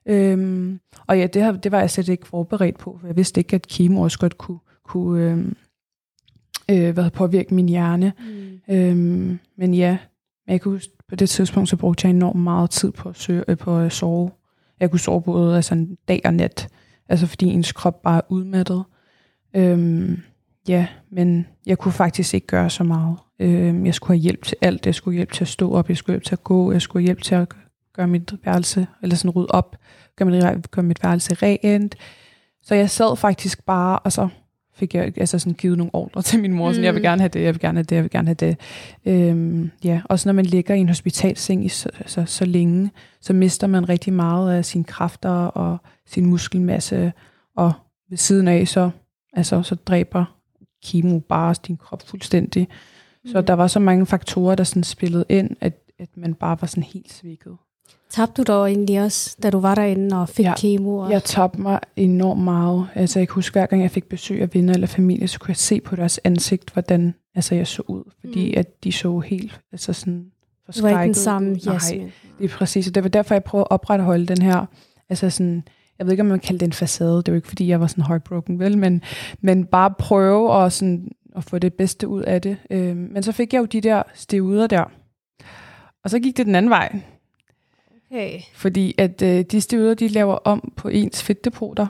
Øhm, og ja, det, har, det var jeg slet ikke forberedt på. for Jeg vidste ikke, at kemo også godt kunne, kunne øhm, øh, hvad, påvirke min hjerne. Mm. Øhm, men ja, jeg kan huske, på det tidspunkt, så brugte jeg enormt meget tid på at, søge, øh, på at sove. Jeg kunne sove både altså, en dag og nat, altså fordi ens krop bare er udmattet. Øhm, ja, men jeg kunne faktisk ikke gøre så meget. Øhm, jeg skulle have hjælp til alt. Jeg skulle hjælp til at stå op, jeg skulle hjælp til at gå, jeg skulle hjælp til at gøre mit værelse, eller sådan rydde op, gøre mit, gøre mit værelse rent. Så jeg sad faktisk bare, og så fik jeg altså sådan givet nogle ordre til min mor, mm. sådan, jeg vil Mm. gerne have det, jeg vil gerne have det, jeg vil gerne have det. Øhm, ja, også når man ligger i en hospitalseng i så, så, så længe, så mister man rigtig meget af sine kræfter og sin muskelmasse, og ved siden af, så, altså, så dræber kemo bare din krop fuldstændig. Så Mm. der var så mange faktorer, der sådan spillede ind, at, at man bare var sådan helt svækket. Tabte du dig egentlig også, da du var derinde og fik Ja. kemo? Og... Jeg tabte mig enormt meget. Altså, jeg kan huske, hver gang jeg fik besøg af venner eller familie, så kunne jeg se på deres ansigt, hvordan altså, jeg så ud. Fordi Mm. at de så helt altså sådan du var ikke forskrækket den samme. Nej, Jasmin. det er præcis. Og det var derfor, jeg prøvede at opretholde den her, altså sådan, jeg ved ikke, om man kalder det en facade. Det jo ikke, fordi jeg var sådan heartbroken, vel? Men, men bare prøve at, sådan, at få det bedste ud af det. Øhm, men så fik jeg jo de der stevuder der. Og så gik det den anden vej. Okay. Fordi at øh, de steroider, de laver om på ens fedtdepoter,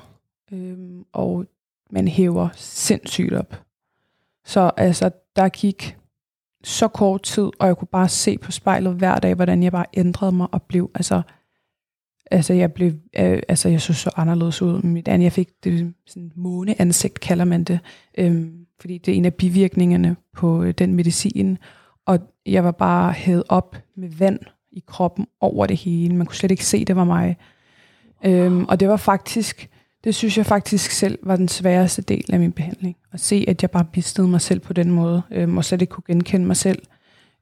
øhm, og man hæver sindssygt op. Så altså, der gik så kort tid, og jeg kunne bare se på spejlet hver dag, hvordan jeg bare ændrede mig og blev, altså, altså jeg blev, øh, altså jeg så så anderledes ud. Mit andet, jeg fik det sådan måneansigt, kalder man det, øhm, fordi det er en af bivirkningerne på øh, den medicin, og jeg var bare hævet op med vand i kroppen over det hele. Man kunne slet ikke se, det var mig. Øhm, og det var faktisk, det synes jeg faktisk selv var den sværeste del af min behandling. At se, at jeg bare mistede mig selv på den måde, øhm, og slet ikke kunne genkende mig selv.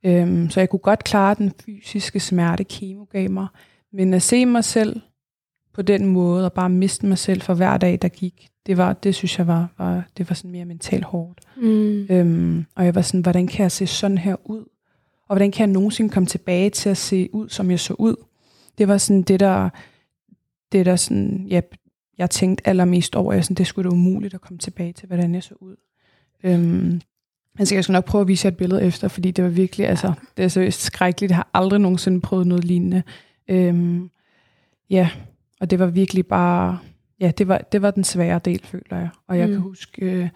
Øhm, så jeg kunne godt klare den fysiske smerte, kemo gav mig, men at se mig selv på den måde, og bare miste mig selv for hver dag, der gik, det var, det synes jeg var, var det var sådan mere mentalt hårdt. Mm. Øhm, og jeg var sådan, hvordan kan jeg se sådan her ud? Og hvordan kan jeg nogensinde komme tilbage til at se ud, som jeg så ud? Det var sådan det, der, det der sådan, ja, jeg tænkte allermest over. Jeg sådan, det skulle da umuligt at komme tilbage til, hvordan jeg så ud. Øhm, altså, jeg skal nok prøve at vise jer et billede efter, fordi det var virkelig, altså, det er seriøst skrækkeligt. Jeg har aldrig nogensinde prøvet noget lignende. Øhm, ja, og det var virkelig bare, ja, det var, det var den svære del, føler jeg. Og jeg mm. Mm. kan huske, øh,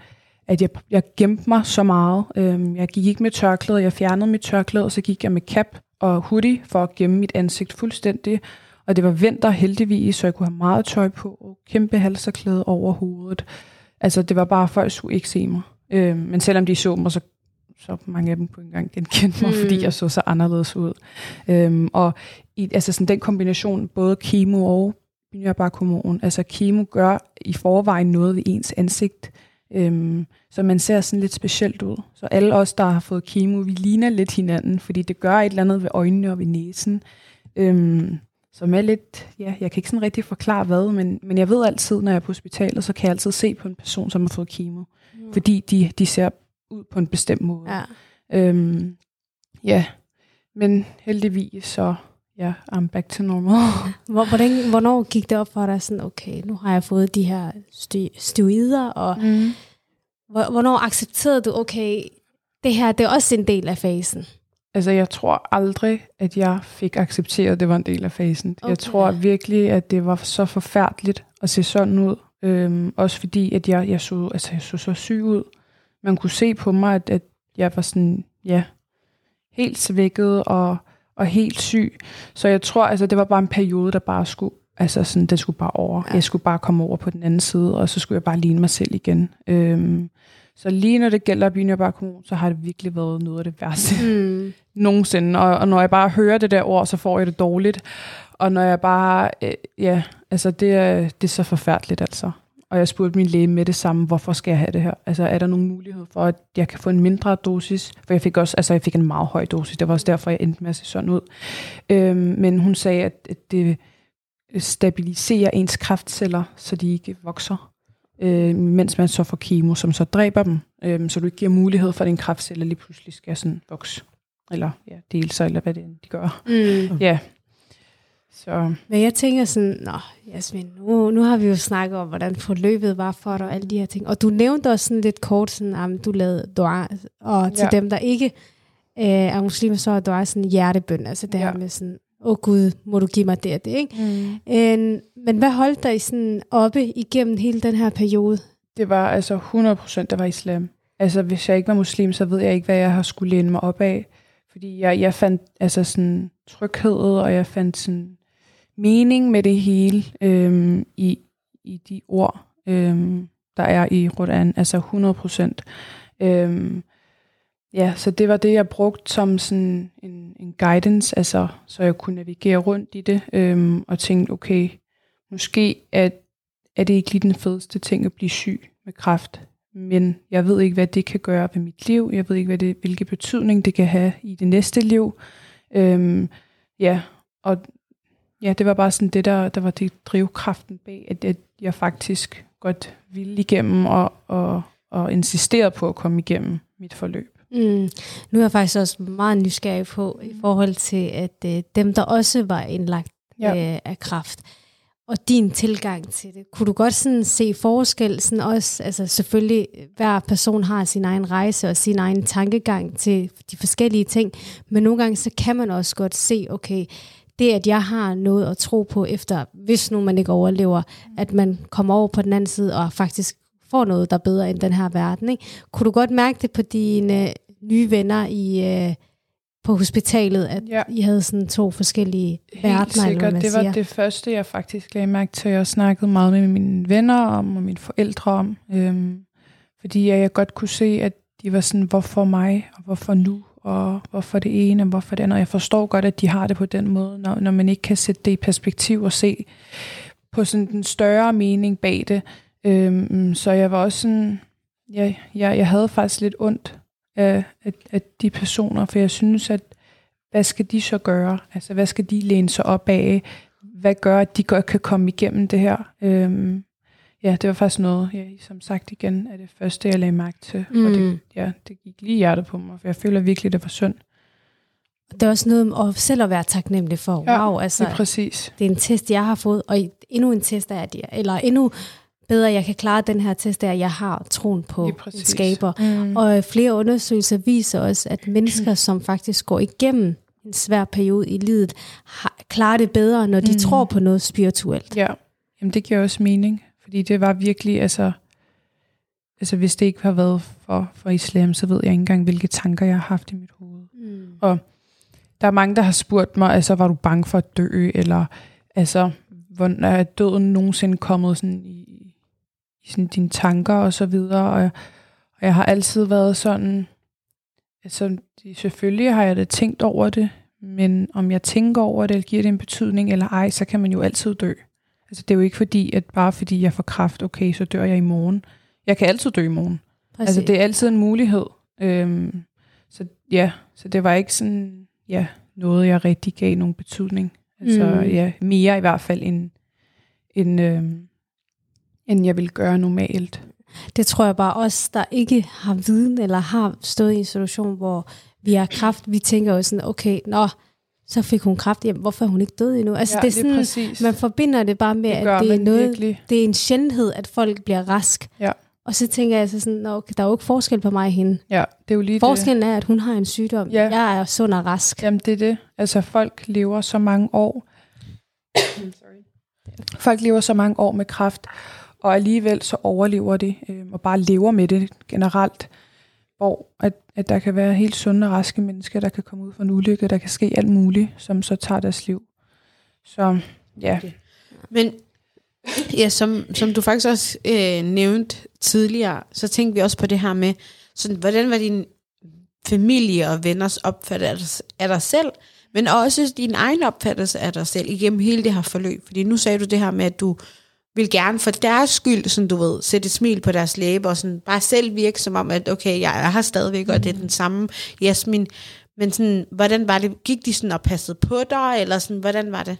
at jeg, jeg gemte mig så meget. Øhm, jeg gik ikke med tørklæde, jeg fjernede mit tørklæde, og så gik jeg med cap og hoodie for at gemme mit ansigt fuldstændig. Og det var vinter heldigvis, så jeg kunne have meget tøj på, og kæmpe halserklæde over hovedet. Altså det var bare, folk skulle ikke se mig. Øhm, men selvom de så mig, så, så mange af dem kunne ikke engang genkende mig, mm. Fordi jeg så så anderledes ud. Øhm, og i, altså sådan den kombination, både kemo og binyrbarkhormon, altså kemo gør i forvejen noget ved ens ansigt, Øhm, så man ser sådan lidt specielt ud. Så alle os, der har fået kemo, vi ligner lidt hinanden, fordi det gør et eller andet ved øjnene og ved næsen. Øhm, som er lidt, ja, jeg kan ikke sådan rigtig forklare hvad, men, men jeg ved altid, når jeg er på hospitalet, så kan jeg altid se på en person, som har fået kemo. Mm. Fordi de, de ser ud på en bestemt måde. Ja. Øhm, ja, men heldigvis så, ja, I'm back to normal. [LAUGHS] Hvor, hvordan, hvornår gik det op for dig sådan, okay, nu har jeg fået de her sti- steroider, og Mm. hvor- hvornår accepterede du, okay, det her, det er også en del af fasen? Altså, jeg tror aldrig, at jeg fik accepteret, at det var en del af fasen. Okay. Jeg tror virkelig, at det var så forfærdeligt at se sådan ud. Øhm, også fordi, at jeg, jeg, så, altså, jeg så så syg ud. Man kunne se på mig, at, at jeg var sådan, ja, helt svækket og, og helt syg. Så jeg tror, altså, det var bare en periode, der bare skulle, altså sådan, den skulle bare over. Ja. Jeg skulle bare komme over på den anden side, og så skulle jeg bare ligne mig selv igen. Øhm, så lige når det gælder Bynjøberg Kommune, så har det virkelig været noget af det værste Mm. [LAUGHS] nogensinde. Og, og når jeg bare hører det der ord, så får jeg det dårligt. Og når jeg bare, øh, ja, altså det er, det er så forfærdeligt altså. Og jeg spurgte min læge med det samme, hvorfor skal jeg have det her? Altså er der nogen mulighed for, at jeg kan få en mindre dosis? For jeg fik også, altså jeg fik en meget høj dosis, det var også derfor, jeg endte med at se sådan ud. Øhm, men hun sagde, at, det stabiliserer ens kraftceller, så de ikke vokser, øh, mens man så får kemo, som så dræber dem, øh, så du ikke giver mulighed for, at din kraftceller lige pludselig skal sådan vokse eller ja, dele sig, eller hvad det end de gør. Mm. Ja. Så Men jeg tænker sådan, nå Jasmin, nu, nu har vi jo snakket om, hvordan forløbet var for dig, og alle de her ting. Og du nævnte også sådan lidt kort, sådan, at du lavede dua, og til Ja. dem, der ikke øh, er muslimer, så er dua sådan hjertebøn, altså det Ja. her med sådan, åh oh Gud, må du give mig det og det, ikke? mm. Øh, men hvad holdt dig sådan oppe igennem hele den her periode? det var altså 100% der var islam. Altså hvis jeg ikke var muslim, så ved jeg ikke, hvad jeg har skulle læne mig op af. Fordi jeg, jeg fandt altså sådan tryghed, og jeg fandt sådan mening med det hele øhm, i, i de ord, øhm, der er i Rodan. Altså 100%. Øhm, ja, så det var det, jeg brugte som sådan en, en guidance, altså, så jeg kunne navigere rundt i det, øhm, og tænkte, okay, måske at er det ikke lige den fedeste ting at blive syg med kræft. Men jeg ved ikke, hvad det kan gøre ved mit liv. Jeg ved ikke, hvad det, hvilke betydning det kan have i det næste liv. Øhm, ja, og ja, det var bare sådan det, der, der var det drivkraften bag, at, at jeg faktisk godt ville igennem og, og, og insisterede på at komme igennem mit forløb. Mm. Nu er jeg faktisk også meget nysgerrig på, i forhold til, at øh, dem, der også var indlagt ja. øh, af kraft, og din tilgang til det. Kunne du godt sådan se forskel? Sådan også, altså selvfølgelig, hver person har sin egen rejse og sin egen tankegang til de forskellige ting, men nogle gange så kan man også godt se, okay, det at jeg har noget at tro på efter, hvis nu man ikke overlever, at man kommer over på den anden side og faktisk får noget, der er bedre end den her verden. Ikke? Kunne du godt mærke det på dine nye venner i, øh, på hospitalet, at Ja. I havde sådan to forskellige Helt verdener, hvad sikkert. Det var siger? det første, jeg faktisk lagde mærke til. Jeg snakkede meget med mine venner om, og mine forældre om. Øhm, fordi jeg godt kunne se, at de var sådan, hvorfor mig, og hvorfor nu, og hvorfor det ene, og hvorfor det andet. Jeg forstår godt, at de har det på den måde, når, når man ikke kan sætte det i perspektiv og se på sådan den større mening bag det. Øhm, så jeg var også sådan, ja, jeg, jeg havde faktisk lidt ondt af, af, af de personer, for jeg synes, at hvad skal de så gøre? Altså, hvad skal de læne sig op af? Hvad gør, at de godt kan komme igennem det her? Øhm, ja, det var faktisk noget, ja, som sagt igen, er det første, jeg lagde mærke til. Mm. Og det, Mm. ja, det gik lige hjertet på mig, for jeg føler virkelig, det var synd. Det er også noget om at selv at være taknemmelig for. Ja, wow, altså, Det er præcis. det er en test, jeg har fået, og endnu en test er, jeg, eller endnu bedre, jeg kan klare den her test, er, at jeg har troen på en skaber. Mm. Og øh, flere undersøgelser viser også, at mennesker, som faktisk går igennem en svær periode i livet, har, klarer det bedre, når de mm. tror på noget spirituelt. Ja, Jamen, det giver også mening, fordi det var virkelig, altså, altså hvis det ikke har været for, for islam, så ved jeg ikke engang, hvilke tanker jeg har haft i mit hoved. Mm. Og der er mange, der har spurgt mig, altså, var du bange for at dø, eller altså, hvordan er døden nogensinde kommet sådan i, i sådan dine tanker og så videre, og, og jeg har altid været sådan, altså, selvfølgelig har jeg da tænkt over det, men om jeg tænker over det, eller giver det en betydning eller ej, så kan man jo altid dø. Altså, det er jo ikke fordi, at bare fordi jeg får kraft, okay, så dør jeg i morgen. Jeg kan altid dø i morgen. Præcis. Altså, det er altid en mulighed. Øhm, så ja, så det var ikke sådan, ja, noget, jeg rigtig gav nogen betydning. Altså, Mm. ja, mere i hvert fald, end, end, øhm, end jeg ville gøre normalt. Det tror jeg bare os, der ikke har viden eller har stået i en situation, hvor vi har kraft, vi tænker jo sådan, okay, nå, så fik hun kraft hjem, hvorfor er hun ikke død endnu? Altså Ja, det er sådan, præcis. man forbinder det bare med, Det at det er noget, virkelig. det er en sjældenhed, at folk bliver rask. Ja. Og så tænker jeg så sådan, okay, der er jo ikke forskel på mig og hende. Ja, det er jo lige det. Forskellen er, at hun har en sygdom. Ja. Jeg er sund og rask. Jamen, det er det. Altså, folk lever så mange år. Sorry. Folk lever så mange år med kræft, og alligevel så overlever de, øh, og bare lever med det generelt. Hvor at, at der kan være helt sunde og raske mennesker, der kan komme ud for en ulykke, der kan ske alt muligt, som så tager deres liv. Så ja, Men ja, som, som du faktisk også øh, nævnte tidligere, så tænkte vi også på det her med, sådan, hvordan var din familie og venners opfattelse af dig selv, men også din egen opfattelse af dig selv igennem hele det her forløb. Fordi nu sagde du det her med, at du vil gerne for deres skyld, sådan du ved, sætte et smil på deres læber, og sådan bare selv virke som om, at okay, jeg er her stadigvæk, og det er den samme Jasmin. Men sådan, hvordan var det? Gik de sådan og passede på dig, eller sådan, hvordan var det?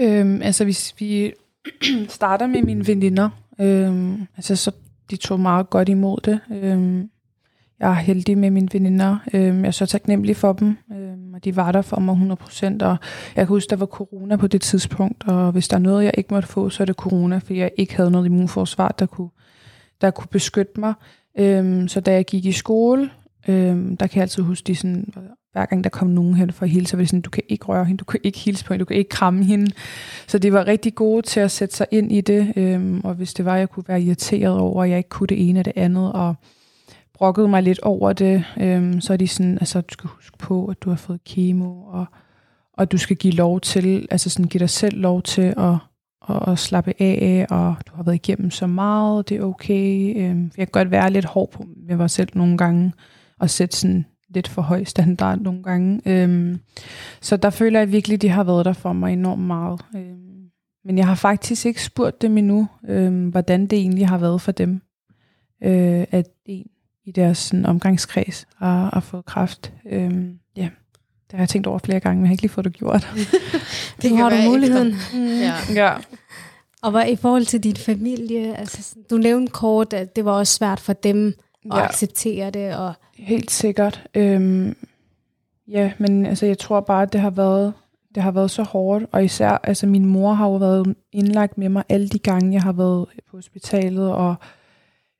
Øhm, altså hvis vi [CLEARS THROAT] starter med mine veninder, øhm, altså så de tog meget godt imod det. Øhm, jeg er heldig med mine veninder. Øh, jeg er så taknemmelig for dem, øh, og de var der for mig 100%. Og jeg kan huske, der var corona på det tidspunkt, og hvis der er noget, jeg ikke måtte få, så er det corona, fordi jeg ikke havde noget immunforsvar, der kunne, der kunne beskytte mig. Øh, så da jeg gik i skole, øhm, der kan jeg altid huske, de sådan, hver gang der kom nogen hen for at hilse, så var det sådan, du kan ikke røre hende, du kan ikke hilse på hende, du kan ikke kramme hende. Så det var rigtig gode til at sætte sig ind i det, øhm, og hvis det var, jeg kunne være irriteret over, at jeg ikke kunne det ene og det andet, og brokkede mig lidt over det, øhm, så er de sådan, altså du skal huske på, at du har fået kemo, og, og du skal give lov til, altså sådan give dig selv lov til at, at, at slappe af, og du har været igennem så meget, det er okay. Øhm, jeg kan godt være lidt hård på med mig selv nogle gange, og sætte sådan lidt for høj standard nogle gange. Øhm, så der føler jeg virkelig, at de har været der for mig enormt meget. Øhm, men jeg har faktisk ikke spurgt dem endnu, øhm, hvordan det egentlig har været for dem, øh, at en i deres sådan, omgangskreds har, har fået kræft. Øhm, ja, det har jeg tænkt over flere gange, men jeg har ikke lige fået det gjort. [LAUGHS] Det nu har du muligheden. Efter. Ja. ja. Og hvad i forhold til din familie, altså, du nævnte kort, at det var også svært for dem at Ja. acceptere det. Og, Helt sikkert. Øhm, ja, men altså, jeg tror bare, at det har været det har været så hårdt, og især, altså min mor har jo været indlagt med mig alle de gange, jeg har været på hospitalet, og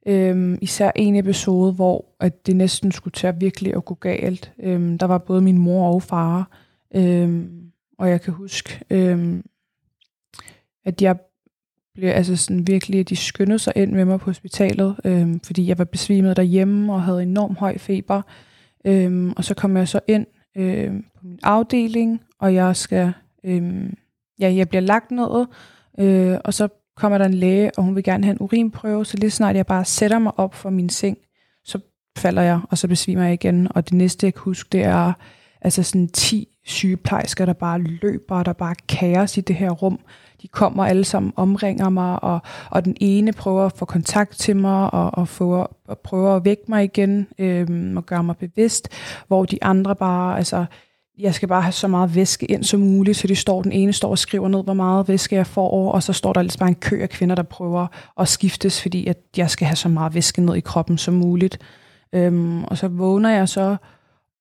øhm, især en episode, hvor at det næsten skulle til at virkelig at gå galt. Øhm, der var både min mor og far, øhm, og jeg kan huske, øhm, at jeg blev altså sådan virkelig, at de skyndede sig ind med mig på hospitalet, øhm, fordi jeg var besvimet derhjemme og havde enorm høj feber. Øhm, og så kom jeg så ind øhm, på min afdeling, og jeg skal, øhm, ja, jeg bliver lagt ned, øh, og så kommer der en læge, og hun vil gerne have en urinprøve, så lige snart jeg bare sætter mig op for min seng, så falder jeg, og så besvimer jeg igen. Og det næste, jeg kan huske, det er altså sådan 10 sygeplejersker, der bare løber, og der bare kaos i det her rum. De kommer alle sammen, omringer mig, og, og den ene prøver at få kontakt til mig, og, og, få, og prøver at vække mig igen, øhm, og gøre mig bevidst, hvor de andre bare, altså, jeg skal bare have så meget væske ind som muligt, så de står, den ene står og skriver ned, hvor meget væske jeg får, og så står der lidt bare en kø af kvinder, der prøver at skiftes, fordi at jeg skal have så meget væske ned i kroppen som muligt. Øhm, og så vågner jeg så,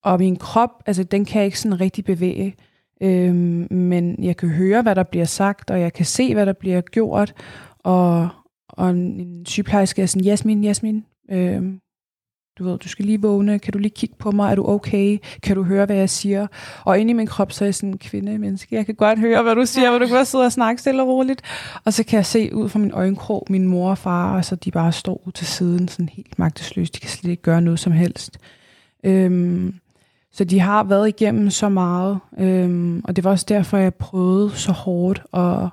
og min krop, altså den kan jeg ikke sådan rigtig bevæge, øhm, men jeg kan høre, hvad der bliver sagt, og jeg kan se, hvad der bliver gjort, og, og en sygeplejerske er sådan, Jasmin, Jasmin, øhm, du ved, du skal lige vågne, kan du lige kigge på mig, er du okay, kan du høre, hvad jeg siger? Og inde i min krop, så er jeg sådan en kvinde, menneske, jeg kan godt høre, hvad du siger, hvor du kan bare sidde og snakke stille og roligt. Og så kan jeg se ud fra min øjenkrog, min mor og far, og så de bare står ud til siden, sådan helt magtesløst, de kan slet ikke gøre noget som helst. Øhm, så de har været igennem så meget, øhm, og det var også derfor, jeg prøvede så hårdt at,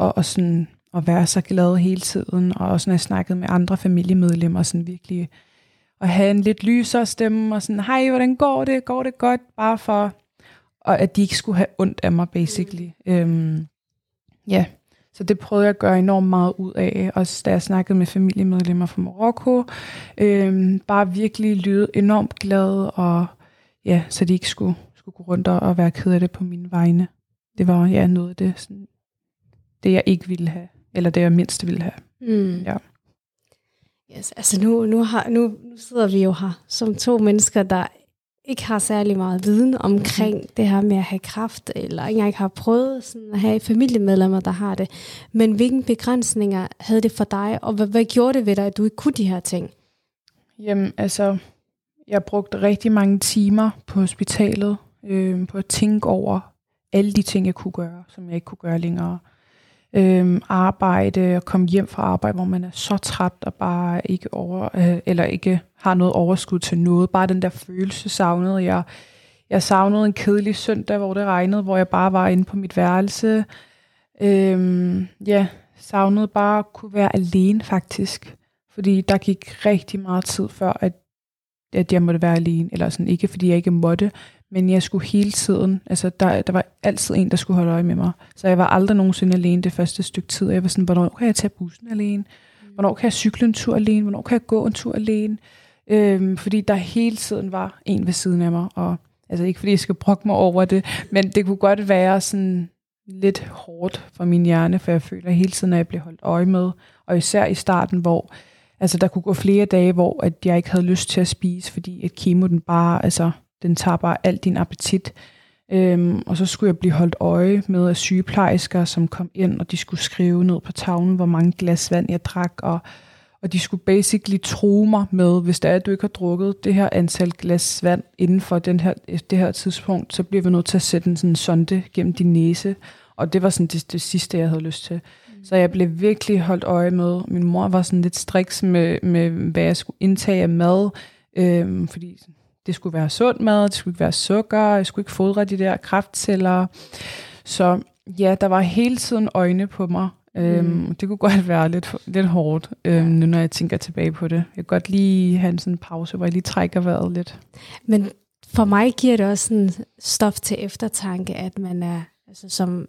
at, at, sådan, at være så glad hele tiden, og også når jeg snakkede med andre familiemedlemmer, sådan virkelig at have en lidt lysere stemme, og sådan, hej, hvordan går det? Går det godt? Bare for, og at de ikke skulle have ondt af mig, basically. Øhm, ja, så det prøvede jeg at gøre enormt meget ud af, også da jeg snakkede med familiemedlemmer fra Marokko. Øhm, bare virkelig lyde enormt glad, og ja, så de ikke skulle, skulle gå rundt og, og være ked af det på mine vegne. Det var ja, noget af det, sådan, det jeg ikke ville have, eller det jeg mindst ville have. mm. Ja. Yes, altså nu, nu, har, nu, sidder vi jo her som to mennesker, der ikke har særlig meget viden omkring mm-hmm. det her med at have kraft, eller ikke engang har prøvet sådan at have familiemedlemmer, der har det. Men hvilke begrænsninger havde det for dig, og hvad, hvad gjorde det ved dig, at du ikke kunne de her ting? Jamen, altså, jeg brugte rigtig mange timer på hospitalet, øh, på at tænke over alle de ting, jeg kunne gøre, som jeg ikke kunne gøre længere. Øh, Øhm, arbejde og komme hjem fra arbejde, hvor man er så træt og bare ikke over, øh, eller ikke har noget overskud til noget. Bare den der følelse savnede jeg. Jeg savnede en kedelig søndag, hvor det regnede, hvor jeg bare var inde på mit værelse. Øh, ja, savnede bare at kunne være alene faktisk. Fordi der gik rigtig meget tid før, at, at jeg måtte være alene. Eller sådan ikke, fordi jeg ikke måtte, men jeg skulle hele tiden, altså der, der var altid en, der skulle holde øje med mig. Så jeg var aldrig nogensinde alene det første stykke tid. Jeg var sådan, hvornår kan jeg tage bussen alene? Hvornår kan jeg cykle en tur alene? Hvornår kan jeg gå en tur alene? Øhm, fordi der hele tiden var en ved siden af mig. Og, altså ikke fordi jeg skal brokke mig over det, men det kunne godt være sådan lidt hårdt for min hjerne, for jeg føler hele tiden, at jeg bliver holdt øje med. Og især i starten, hvor altså, der kunne gå flere dage, hvor at jeg ikke havde lyst til at spise, fordi et kemo den bare, altså den tager bare al din appetit. Øhm, og så skulle jeg blive holdt øje med af sygeplejersker, som kom ind, og de skulle skrive ned på tavlen, hvor mange glas vand jeg drak, og, og de skulle basically tro mig med, hvis det er, at du ikke har drukket det her antal glas vand inden for den her, det her tidspunkt, så bliver vi nødt til at sætte en sådan sonde gennem din næse. Og det var sådan det, det sidste, jeg havde lyst til. Mm. Så jeg blev virkelig holdt øje med. Min mor var sådan lidt striks med, med hvad jeg skulle indtage af mad, øhm, fordi det skulle være sund mad, det skulle ikke være sukker, jeg skulle ikke fodre de der kraftceller. Så ja, der var hele tiden øjne på mig. Øhm, mm. det kunne godt være lidt, lidt hårdt, øhm, nu når jeg tænker tilbage på det. Jeg kan godt lige have en sådan pause, hvor jeg lige trækker vejret lidt. Men for mig giver det også sådan stof til eftertanke, at man er, altså som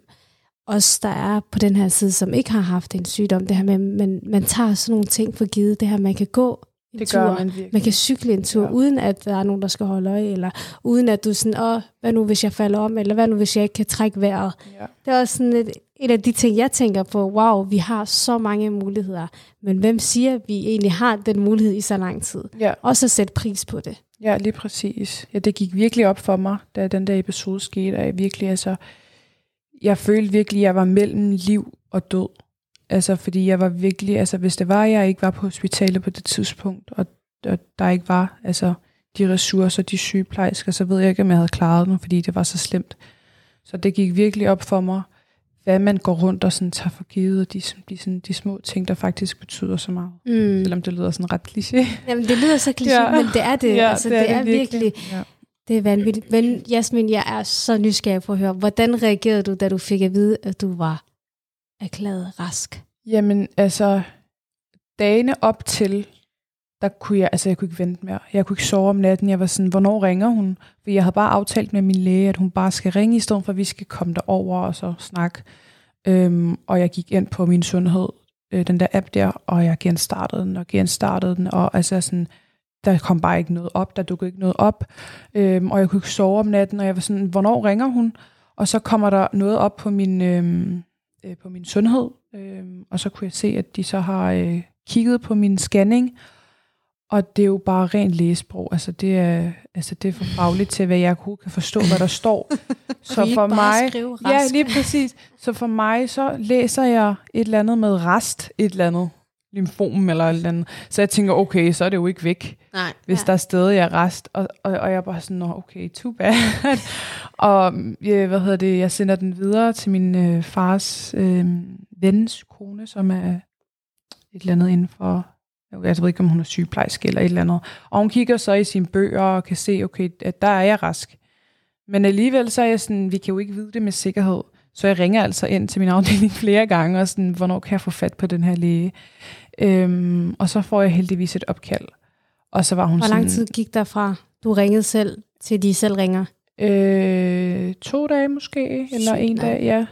os, der er på den her side, som ikke har haft en sygdom, det her med, man, man tager sådan nogle ting for givet, det her, man kan gå Det tur. gør man virkelig. Man kan cykle en tur, Ja. uden at der er nogen, der skal holde øje, eller uden at du er sådan, åh, hvad nu hvis jeg falder om, eller hvad nu hvis jeg ikke kan trække vejret. Ja. Det er også sådan et, et af de ting, jeg tænker på, wow, vi har så mange muligheder, men hvem siger, at vi egentlig har den mulighed i så lang tid? Ja, Også at sætte pris på det. ja, lige præcis. Ja, det gik virkelig op for mig, da den der episode skete, at jeg virkelig, altså, jeg følte virkelig, at jeg var mellem liv og død. Altså, fordi jeg var virkelig, altså, hvis det var, jeg ikke var på hospitalet på det tidspunkt, og, og der ikke var, altså, de ressourcer, de sygeplejersker, så ved jeg ikke, om jeg havde klaret den, fordi det var så slemt. Så det gik virkelig op for mig, hvad man går rundt og sådan tager for givet, og de, de, sådan, de små ting, der faktisk betyder så meget. Mm. Selvom det lyder sådan ret kliché. Jamen, det lyder så kliché, Ja. men det er det. Ja, altså, det, det er, virkelig, Ja. det er vanvittigt. Men Jasmin, jeg er så nysgerrig på at høre, hvordan reagerede du, da du fik at vide, at du var erklæret rask? Jamen, altså, dagene op til, der kunne jeg, altså jeg kunne ikke vente mere. Jeg kunne ikke sove om natten. Jeg var sådan, hvornår ringer hun? For jeg havde bare aftalt med min læge, at hun bare skal ringe, i stedet for at vi skal komme derover og så snakke. Øhm, og jeg gik ind på min sundhed, øh, den der app der, og jeg genstartede den, og genstartede den, og altså sådan, der kom bare ikke noget op, der dukkede ikke noget op, øhm, og jeg kunne ikke sove om natten, og jeg var sådan, hvornår ringer hun? Og så kommer der noget op på min, øhm, øh, på min sundhed, øhm, og så kunne jeg se, at de så har øh, kigget på min scanning, og det er jo bare rent læsprog. Altså det er, altså det er for fagligt til, hvad jeg overhovedet kan forstå, hvad der står. [LAUGHS] Så for mig, ja, lige præcis. Så for mig, så læser jeg et eller andet med rest, et eller andet lymfom eller et eller andet. Så jeg tænker, okay, så er det jo ikke væk, Nej. hvis Ja. der er stadig er rest. Og, og, og jeg er bare sådan, Nå, okay, too bad. [LAUGHS] og ja, hvad hedder det, jeg sender den videre til min øh, fars øh, vens kone, som er et eller andet inden for, jeg ved ikke, om hun er sygeplejerske eller et eller andet. Og hun kigger så i sine bøger og kan se, okay, at der er jeg rask. Men alligevel så er jeg sådan, vi kan jo ikke vide det med sikkerhed. Så jeg ringer altså ind til min afdeling [LAUGHS] flere gange, og sådan, hvornår kan jeg få fat på den her læge? Øhm, og så får jeg heldigvis et opkald. Og så var hun Hvor sådan, lang tid gik der fra, du ringede selv, til de selv ringer? Øh, to dage måske, eller Sygt en nok. dag, ja.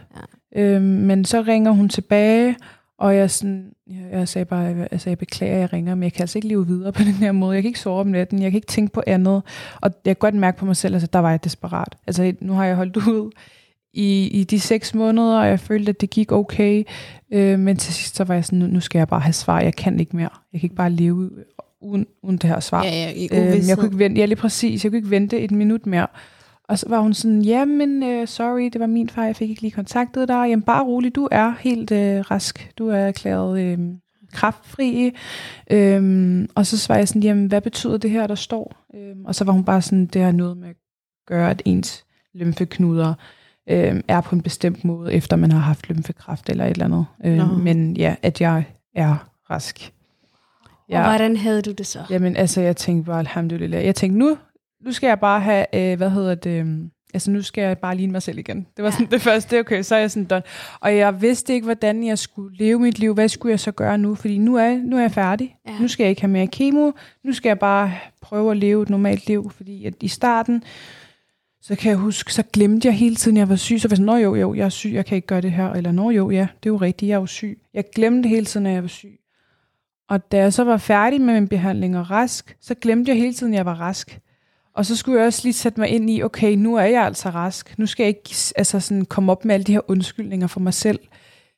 ja. Øhm, men så ringer hun tilbage, og jeg, sådan, jeg, jeg sagde bare, altså jeg beklager, at jeg ringer, men jeg kan altså ikke leve videre på [LAUGHS] den her måde. Jeg kan ikke sove om natten, jeg kan ikke tænke på andet. Og jeg kan godt mærke på mig selv, altså der var jeg desperat. Altså nu har jeg holdt ud i, i de seks måneder, og jeg følte, at det gik okay. Øh, men til sidst så var jeg sådan, nu, skal jeg bare have svar. Jeg kan ikke mere. Jeg kan ikke bare leve uden, uden det her svar. Ja, ja, i Øhm, jeg kunne ikke vente, ja lige præcis, jeg kunne ikke vente et minut mere. Og så var hun sådan, jamen øh, sorry, det var min far, jeg fik ikke lige kontaktet dig. Jamen bare rolig, du er helt øh, rask. Du er erklæret øh, kraftfri. Øhm, og så svarede jeg sådan, jamen hvad betyder det her, der står? Øhm, og så var hun bare sådan, det har noget med at gøre, at ens lymfeknuder øh, er på en bestemt måde, efter man har haft lymfekræft eller et eller andet. Øh, Nå. men ja, at jeg er rask. Og hvordan havde du det så? Jamen, altså, jeg tænkte bare, alhamdulillah. Jeg tænkte, nu, nu skal jeg bare have, øh, hvad hedder det, øhm, altså nu skal jeg bare ligne mig selv igen. Det var sådan det første, okay, så er jeg sådan done. Og jeg vidste ikke, hvordan jeg skulle leve mit liv. Hvad skulle jeg så gøre nu? Fordi nu er, nu er jeg færdig. Ja. Ja. Nu skal jeg ikke have mere kemo. Nu skal jeg bare prøve at leve et normalt liv. Fordi at i starten, så kan jeg huske, så glemte jeg hele tiden, jeg var syg. Så var jeg sådan, nå jo, jo, jeg er syg, jeg kan ikke gøre det her. Eller nå jo, ja, det er jo rigtigt, jeg er jo syg. Jeg glemte hele tiden, at jeg var syg. Og da jeg så var færdig med min behandling og rask, så glemte jeg hele tiden, at jeg var rask. Og så skulle jeg også lige sætte mig ind i, okay, nu er jeg altså rask. Nu skal jeg ikke altså sådan, komme op med alle de her undskyldninger for mig selv.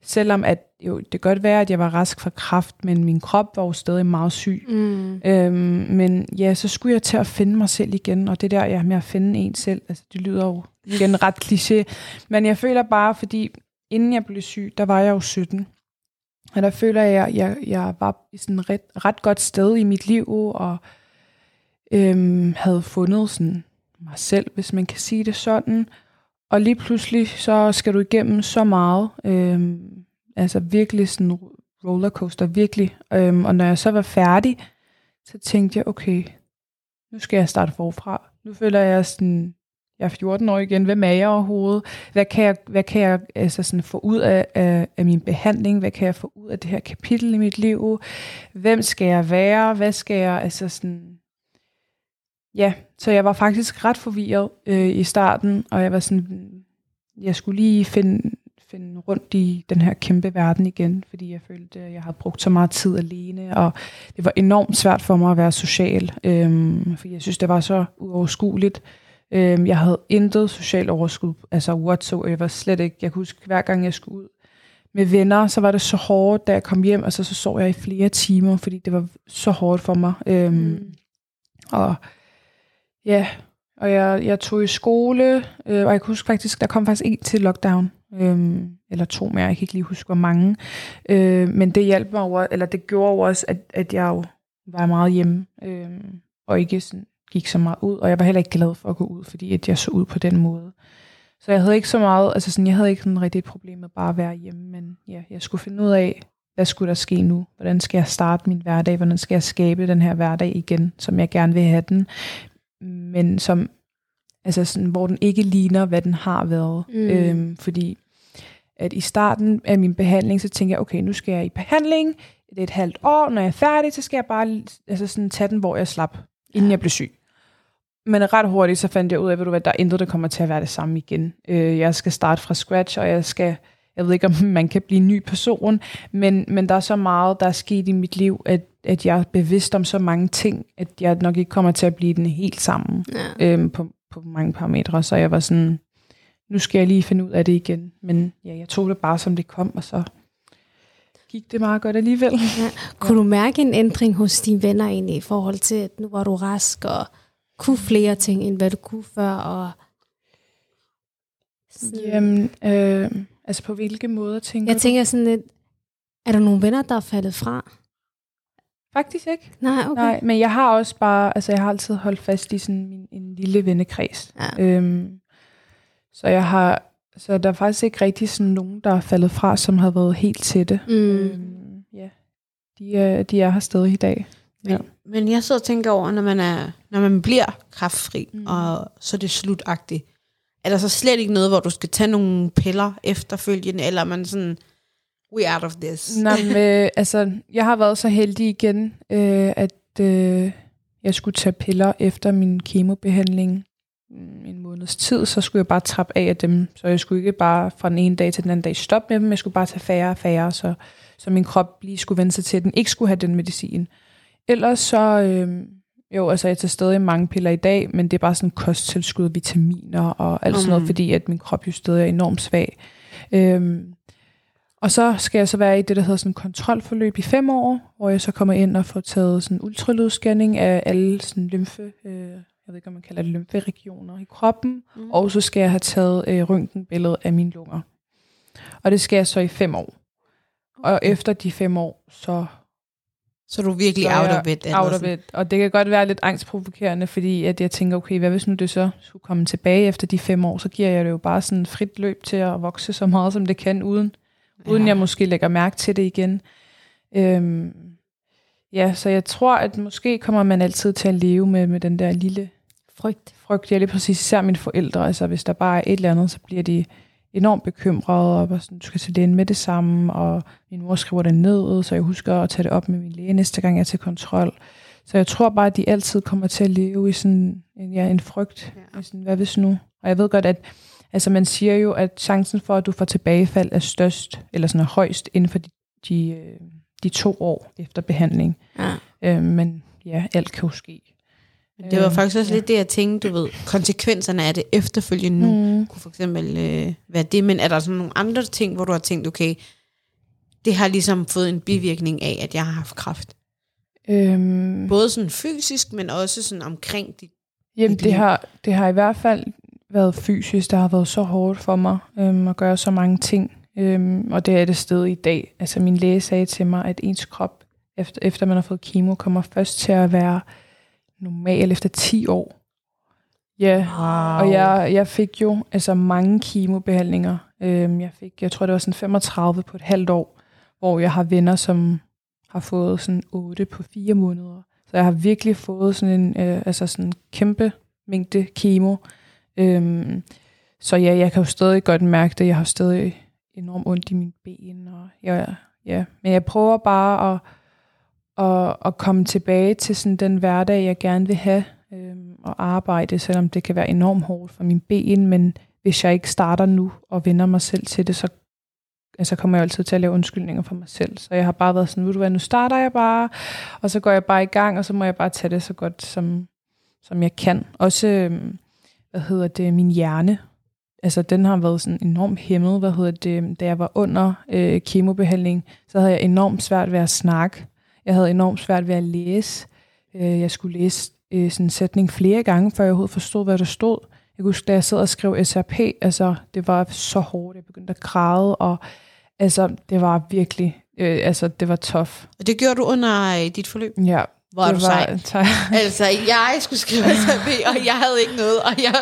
Selvom at, jo, det kan godt være, at jeg var rask fra kraft, men min krop var jo stadig meget syg. Mm. Øhm, men ja, så skulle jeg til at finde mig selv igen, og det der ja, med at finde en selv, altså det lyder jo igen [LAUGHS] ret kliché, men jeg føler bare, fordi inden jeg blev syg, der var jeg jo 17, og der føler jeg, at jeg, jeg var i sådan et ret, ret godt sted i mit liv, og øhm, havde fundet sådan mig selv, hvis man kan sige det sådan, og lige pludselig, så skal du igennem så meget, Øh, altså virkelig sådan rollercoaster, virkelig. Øh, og når jeg så var færdig, så tænkte jeg, okay, nu skal jeg starte forfra. Nu føler jeg sådan, jeg er 14 år igen, hvem er jeg overhovedet? Hvad kan jeg, hvad kan jeg altså sådan få ud af, af, af min behandling? Hvad kan jeg få ud af det her kapitel i mit liv? Hvem skal jeg være? Hvad skal jeg, altså sådan... Ja, så jeg var faktisk ret forvirret øh, i starten, og jeg var sådan, jeg skulle lige finde, finde rundt i den her kæmpe verden igen, fordi jeg følte, at jeg havde brugt så meget tid alene, og det var enormt svært for mig at være social, øhm, fordi jeg synes, det var så uoverskueligt. Øhm, jeg havde intet social overskud, altså whatsoever, slet ikke. Jeg kunne huske, hver gang jeg skulle ud med venner, så var det så hårdt, da jeg kom hjem, og så, så sov jeg i flere timer, fordi det var så hårdt for mig. Øhm, Mm. og ja, og jeg, jeg tog i skole, øh, og jeg kan huske faktisk, der kom faktisk en til lockdown, øh, eller to mere, jeg kan ikke lige huske, hvor mange. Øh, men det hjalp mig over, eller det gjorde over også, at, at jeg jo var meget hjemme, øh, og ikke sådan, gik så meget ud, og jeg var heller ikke glad for at gå ud, fordi at jeg så ud på den måde. Så jeg havde ikke så meget, altså sådan, jeg havde ikke sådan rigtig et problem med bare at være hjemme, men ja, jeg skulle finde ud af, hvad skulle der ske nu? Hvordan skal jeg starte min hverdag? Hvordan skal jeg skabe den her hverdag igen, som jeg gerne vil have den? Men som, altså sådan, hvor den ikke ligner, hvad den har været. Mm. Øhm, fordi at i starten af min behandling, så tænkte jeg, okay, nu skal jeg i behandling, det er et halvt år, når jeg er færdig, så skal jeg bare altså sådan, tage den, hvor jeg slap, inden jeg blev syg. Men ret hurtigt, så fandt jeg ud af, ved du hvad, der er intet, der kommer til at være det samme igen. Øh, jeg skal starte fra scratch, og jeg skal, jeg ved ikke, om man kan blive en ny person, men, men der er så meget, der er sket i mit liv, at, at jeg er bevidst om så mange ting, at jeg nok ikke kommer til at blive den helt sammen Ja. øhm, på, på mange parametre. Så jeg var sådan, nu skal jeg lige finde ud af det igen. Men ja, jeg tog det bare, som det kom, og så gik det meget godt alligevel. [LAUGHS] Kunne du mærke en ændring hos dine venner egentlig i forhold til, at nu var du rask og kunne flere ting, end hvad du kunne før? Og sådan- Jamen, øh, altså på hvilke måder tænker jeg du? tænker sådan lidt, er der nogle venner, der er faldet fra? Faktisk ikke. Nej, okay. Nej, men jeg har også bare, altså jeg har altid holdt fast i sådan min, en lille vennekreds. Ja. Øhm, så jeg har, så der er faktisk ikke rigtig sådan nogen, der er faldet fra, som har været helt tætte. Mm. Øhm, ja, de er, de er her stadig i dag. Ja. Men jeg sidder og tænker over, når man, er, når man bliver kraftfri, Mm. og så er det slutagtigt, er der så slet ikke noget, hvor du skal tage nogle piller efterfølgende, eller er man sådan, we out of this? [LAUGHS] Nå, men, øh, altså, jeg har været så heldig igen, øh, at øh, jeg skulle tage piller efter min kemobehandling mm, en måneds tid, så skulle jeg bare trappe af af dem. Så jeg skulle ikke bare fra den ene dag til den anden dag stoppe med dem, jeg skulle bare tage færre og færre, så, så min krop lige skulle vende sig til, at den ikke skulle have den medicin. Ellers så, øh, Jo, altså jeg tager stadig mange piller i dag, men det er bare sådan kosttilskud, vitaminer og alt sådan noget, Mm. fordi at min krop jo stadig er enormt svag. Øhm, og så skal jeg så være i det, der hedder sådan kontrolforløb i fem år, hvor jeg så kommer ind og får taget sådan ultralydsscanning af alle sådan lymfe, øh, jeg ved ikke, om man kalder det lymferegioner i kroppen, mm. og så skal jeg have taget øh, røntgenbillede af mine lunger. Og det skal jeg så i fem år. Og efter de fem år, så Så er du virkelig så out of it. Out of it. Og det kan godt være lidt angstprovokerende, fordi at jeg tænker, okay, hvad hvis nu det så skulle komme tilbage efter de fem år, så giver jeg det jo bare sådan frit løb til at vokse så meget, som det kan, uden, ja. uden jeg måske lægger mærke til det igen. Øhm, ja, så jeg tror, at måske kommer man altid til at leve med, med den der lille Frygt. frygt. Jeg lige præcis især mine forældre. Altså, hvis der bare er et eller andet, så bliver de enormt bekymrede, og bare sådan, du skal til lægen med det samme, og min mor skriver det ned, så jeg husker at tage det op med min læge næste gang, jeg er til kontrol. Så jeg tror bare, at de altid kommer til at leve i sådan en, ja, en frygt. Ja. Sådan, hvad hvis nu? Og jeg ved godt, at altså, man siger jo, at chancen for, at du får tilbagefald er størst, eller sådan er højst, inden for de, de, øh, de to år efter behandling. Ja. Øh, men ja, alt kan jo ske. Det var Øh, faktisk også ja. lidt det, jeg tænkte, du ved, konsekvenserne af det efterfølgende nu, Mm. kunne for eksempel øh, være det, men er der sådan nogle andre ting, hvor du har tænkt, okay, det har ligesom fået en bivirkning af, at jeg har haft kræft? Øhm, Både sådan fysisk, men også sådan omkring dit Jamen, dit det har, det har i hvert fald været fysisk. Det har været så hårdt for mig øhm, at gøre så mange ting. Øhm, og det er det sted i dag. Altså, min læge sagde til mig, at ens krop, efter, efter man har fået kemo, kommer først til at være normal efter 10 år. Ja, Wow. og jeg, jeg fik jo altså mange kemobehandlinger. Øhm, jeg fik, jeg tror, det var sådan 35 på et halvt år, hvor jeg har venner, som har fået sådan 8 på fire måneder. Så jeg har virkelig fået sådan en øh, altså sådan en kæmpe mængde kemo. Øhm, så ja, jeg kan jo stadig godt mærke det. Jeg har stadig enormt ondt i mine ben. Og jeg, ja. Men jeg prøver bare at, at, at komme tilbage til sådan den hverdag, jeg gerne vil have. Øhm, og arbejde, selvom det kan være enormt hårdt for mine ben. Men hvis jeg ikke starter nu og vender mig selv til det, så altså kommer jeg altid til at lave undskyldninger for mig selv. Så jeg har bare været sådan, ved du hvad, nu starter jeg bare, og så går jeg bare i gang, og så må jeg bare tage det så godt, som, som jeg kan. Også, øhm, hvad hedder det, min hjerne. Altså, den har været sådan enormt hæmmet, hvad hedder det, da jeg var under øh, kemobehandling, så havde jeg enormt svært ved at snakke. Jeg havde enormt svært ved at læse. Øh, jeg skulle læse øh, sådan en sætning flere gange, før jeg overhovedet forstod, hvad der stod. Jeg kunne huske, da jeg sad og skrev SRP, altså, det var så hårdt. Jeg begyndte at græde, og altså, det var virkelig, øh, altså, det var tough. Og det gjorde du under øh, dit forløb? Ja, Hvor er du sej. [LAUGHS] Altså, jeg skulle skrive SAP, og jeg havde ikke noget, og jeg...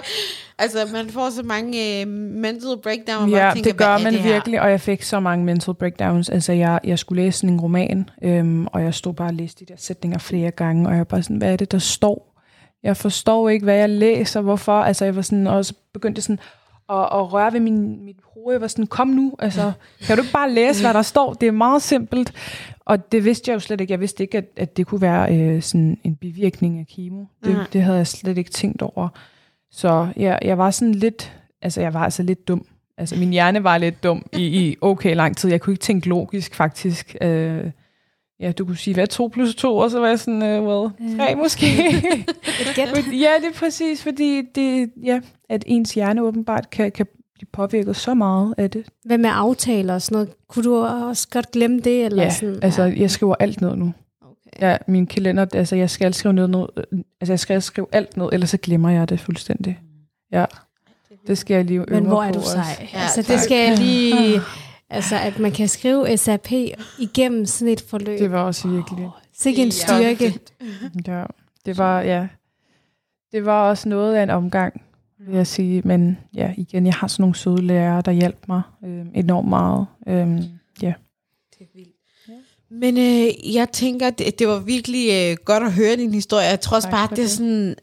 Altså, man får så mange øh, mental breakdown, og Ja, tænker, det gør man det her? virkelig, og jeg fik så mange mental breakdowns. Altså, jeg, jeg skulle læse sådan en roman, øhm, og jeg stod bare og læste de der sætninger flere gange, og jeg var bare sådan, hvad er det, der står? Jeg forstår ikke, hvad jeg læser, hvorfor. Altså, jeg var sådan, også begyndte sådan at, at røre ved min, mit hoved. Jeg var sådan, kom nu, altså, kan du ikke bare læse, hvad der står? Det er meget simpelt. Og det vidste jeg jo slet ikke. Jeg vidste ikke, at, at det kunne være øh, sådan en bivirkning af kemo. Det, Nej. det havde jeg slet ikke tænkt over. Så jeg, jeg var sådan lidt, altså jeg var altså lidt dum. Altså min hjerne var lidt dum i, i okay lang tid. Jeg kunne ikke tænke logisk faktisk. Øh, ja, du kunne sige, hvad er 2 plus 2? Og så var jeg sådan, øh, well, 3 måske. [LAUGHS] Et gæt. Fordi- ja, det er præcis, fordi det, ja, at ens hjerne åbenbart kan, kan blive påvirket så meget af det. Hvad med aftaler og sådan noget? Kunne du også godt glemme det? Eller Ja, sådan? altså jeg skriver alt ned nu. Okay. Ja, min kalender, altså jeg skal skrive ned, ned altså jeg skal skrive alt ned, ellers så glemmer jeg det fuldstændig. Ja, det skal jeg lige øve Men hvor er du også. sej. Ja, altså, tak. det skal jeg lige... [LAUGHS] Altså, at man kan skrive SAP igennem sådan et forløb. Det var også virkelig. Sikke en styrke. Ja, det var, ja. Det var også noget af en omgang, vil jeg sige. Men ja, igen, jeg har sådan nogle søde lærere, der hjalp mig øh, enormt meget. Øh, ja. Det er vildt. Men øh, jeg tænker, det, det var virkelig øh, godt at høre din historie. Jeg tror også bare, det er sådan...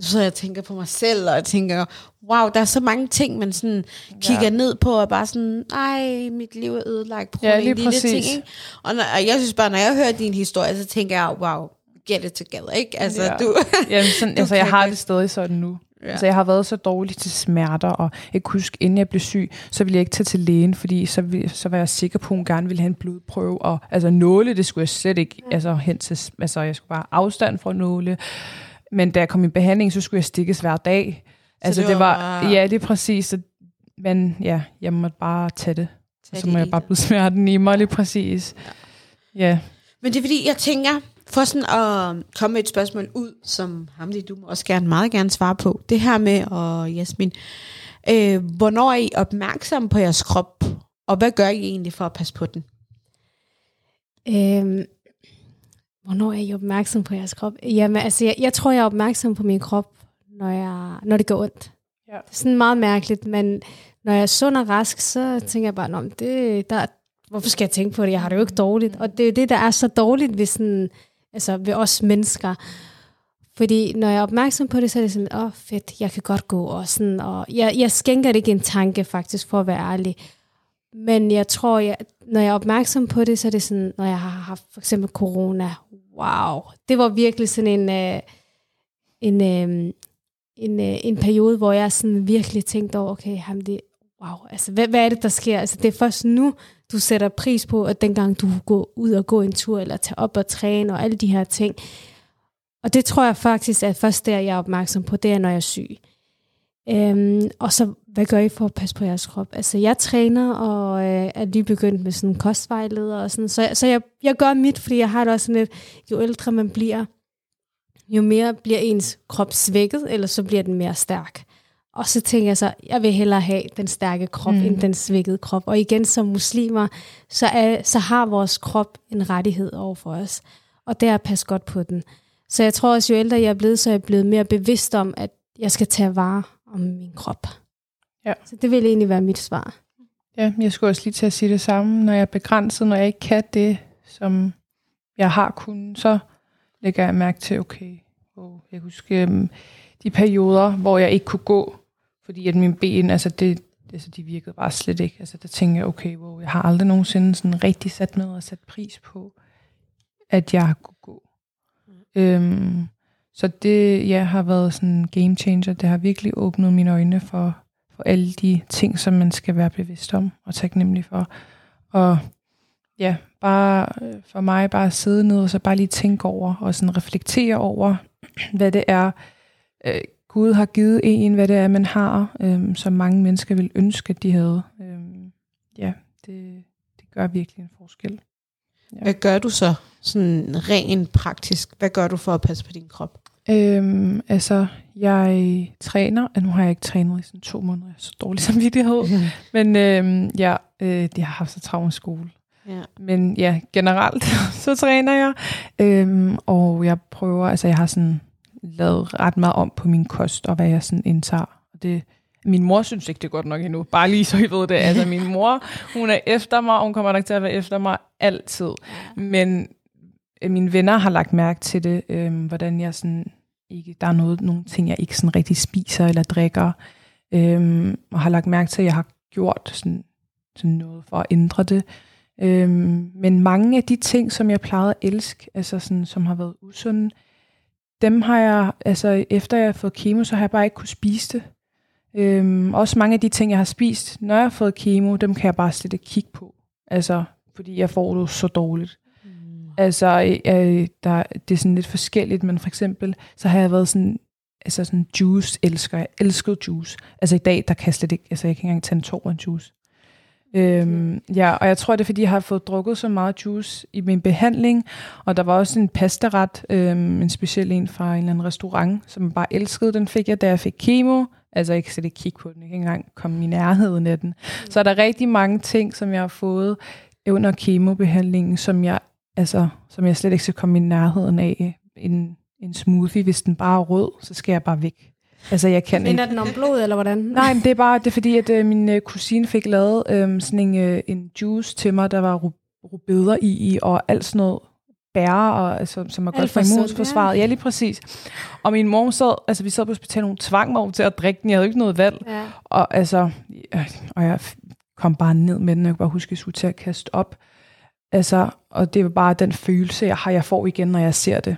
Så jeg tænker på mig selv, og jeg tænker, wow, der er så mange ting, man sådan kigger Ja. ned på, og bare sådan, ej, mit liv er ødelagt på Ja, en lille præcis. ting. Ikke? Og, når, og jeg synes bare, når jeg hører din historie, så tænker jeg, wow, get it together, ikke? Altså, Ja. du... Jamen, sådan, [LAUGHS] Du altså, jeg har det stadig sådan nu. Ja. Altså, jeg har været så dårlig til smerter, og jeg kunne huske, inden jeg blev syg, så ville jeg ikke tage til lægen, fordi så, så var jeg sikker på, at hun gerne ville have en blodprøve. Og altså, nåle, det skulle jeg slet ikke altså, hen til. Altså, jeg skulle bare afstand fra nåle. Men da jeg kom i behandling, så skulle jeg stikkes hver dag. Altså, det, det var, bare... ja, det er præcis. Så, men ja, jeg måtte bare tage det. Tage så må jeg bare blive smerten i mig, lige præcis. Ja. ja. Men det er fordi, jeg tænker, for sådan at komme med et spørgsmål ud, som Hamdi, du må også gerne, meget gerne svare på. Det her med, og Jasmin, øh, hvornår er I opmærksom på jeres krop, og hvad gør I egentlig for at passe på den? Øhm, hvornår er I opmærksom på jeres krop? Jamen, altså, jeg, jeg tror, jeg er opmærksom på min krop, når, jeg, når det går ondt. Ja. Det er sådan meget mærkeligt, men når jeg er sund og rask, så tænker jeg bare, det, der, hvorfor skal jeg tænke på det? Jeg har det jo ikke dårligt. Og det er jo det, der er så dårligt ved, sådan, altså ved os mennesker. Fordi når jeg er opmærksom på det, så er det sådan, åh oh, fedt, jeg kan godt gå. Og, sådan, og jeg, jeg skænker det ikke en tanke faktisk, for at være ærlig. Men jeg tror, jeg, når jeg er opmærksom på det, så er det sådan, når jeg har haft for eksempel corona, wow, det var virkelig sådan en, øh, en, øh, en, øh, en periode, hvor jeg sådan virkelig tænkte over, okay, ham det, wow, altså hvad, hvad er det, der sker? Altså det er først nu, du sætter pris på, at dengang du går ud og gå en tur, eller tage op og træne, og alle de her ting. Og det tror jeg faktisk at først der, jeg er opmærksom på, det er, når jeg er syg. Øhm, og så, hvad gør I for at passe på jeres krop? Altså, jeg træner, og øh, er lige begyndt med sådan en kostvejleder og sådan. Så, så jeg, jeg gør mit, fordi jeg har det også sådan lidt, jo ældre man bliver, jo mere bliver ens krop svækket, eller så bliver den mere stærk. Og så tænker jeg så, jeg vil hellere have den stærke krop, mm. end den svækkede krop. Og igen, som muslimer, så, er, så har vores krop en rettighed over for os. Og det er at passe godt på den. Så jeg tror også, jo ældre jeg er blevet, så er jeg blevet mere bevidst om, at jeg skal tage vare om min krop. Ja. Så det vil egentlig være mit svar. Ja, jeg skulle også lige til at sige det samme. Når jeg er begrænset, når jeg ikke kan det, som jeg har kunnet, så lægger jeg mærke til, okay, oh, jeg husker um, de perioder, hvor jeg ikke kunne gå, fordi at mine ben, altså det, altså de virkede bare slet ikke. Altså der tænkte jeg, okay, wow, jeg har aldrig nogensinde sådan rigtig sat med og sat pris på, at jeg kunne gå. Mm. Øhm, så det ja, har været sådan en game changer. Det har virkelig åbnet mine øjne for, for alle de ting, som man skal være bevidst om og taknemmelig for. Og ja, bare øh, for mig bare at sidde ned og så bare lige tænke over og sådan reflektere over, [CLEARS THROAT] hvad det er, øh, Gud har givet en, hvad det er, man har, øh, som mange mennesker vil ønske, at de havde. Øh, ja, det, det gør virkelig en forskel. Ja. Hvad gør du så, sådan rent praktisk? Hvad gør du for at passe på din krop? Øhm, altså, jeg træner, og nu har jeg ikke trænet i sådan to måneder, jeg er så dårlig [LAUGHS] samvittighed, [LAUGHS] men øhm, ja, øh, de har haft så travlt skole. Ja. Men ja, generelt, [LAUGHS] så træner jeg, øhm, og jeg prøver, altså jeg har sådan lavet ret meget om på min kost, og hvad jeg sådan indtager. Og det, min mor synes ikke, det er godt nok endnu. Bare lige så I ved det. Altså, min mor, hun er efter mig, og hun kommer nok til at være efter mig altid. Men øh, mine venner har lagt mærke til det, øh, hvordan jeg sådan ikke, der er noget, nogle ting, jeg ikke sådan rigtig spiser eller drikker, øh, og har lagt mærke til, at jeg har gjort sådan, sådan noget for at ændre det. Øh, men mange af de ting, som jeg plejede at elske, altså sådan, som har været usunde, dem har jeg, altså efter jeg har fået kemo, så har jeg bare ikke kunne spise det. Øhm, også mange af de ting, jeg har spist, når jeg har fået kemo, dem kan jeg bare slet ikke kigge på. Altså, fordi jeg får det så dårligt. Mm. Altså, øh, der, det er sådan lidt forskelligt, men for eksempel, så har jeg været sådan, altså sådan juice elsker. Jeg elskede juice. Altså i dag, der kan jeg slet ikke, altså jeg kan ikke engang tage en tår en juice. Øhm, ja, og jeg tror, det er, fordi jeg har fået drukket så meget juice i min behandling, og der var også en pastaret, øhm, en speciel en fra en eller anden restaurant, som jeg bare elskede. Den fik jeg, da jeg fik kemo. Altså, jeg kan slet ikke kigge på den. Jeg kan ikke engang komme i nærheden af den. Mm. Så er der rigtig mange ting, som jeg har fået under kemobehandlingen, som jeg, altså, som jeg slet ikke skal komme i nærheden af. En, en smoothie, hvis den bare er rød, så skal jeg bare væk. Altså, jeg kan Minder den om blod, eller hvordan? [LAUGHS] Nej, men det er bare det er fordi, at øh, min øh, kusine fik lavet øh, sådan en, øh, en juice til mig, der var rubeder i, og alt sådan noget bær, og, altså, som er godt for immunforsvaret. Ja. ja, lige præcis. Og min mor sad, altså vi sad på hospitalet, hun tvang mig til at drikke den, jeg havde ikke noget valg. Ja. Og altså, ja, og jeg kom bare ned med den, jeg kunne bare huske, at jeg skulle til at kaste op. Altså, og det var bare den følelse, jeg har, jeg får igen, når jeg ser det.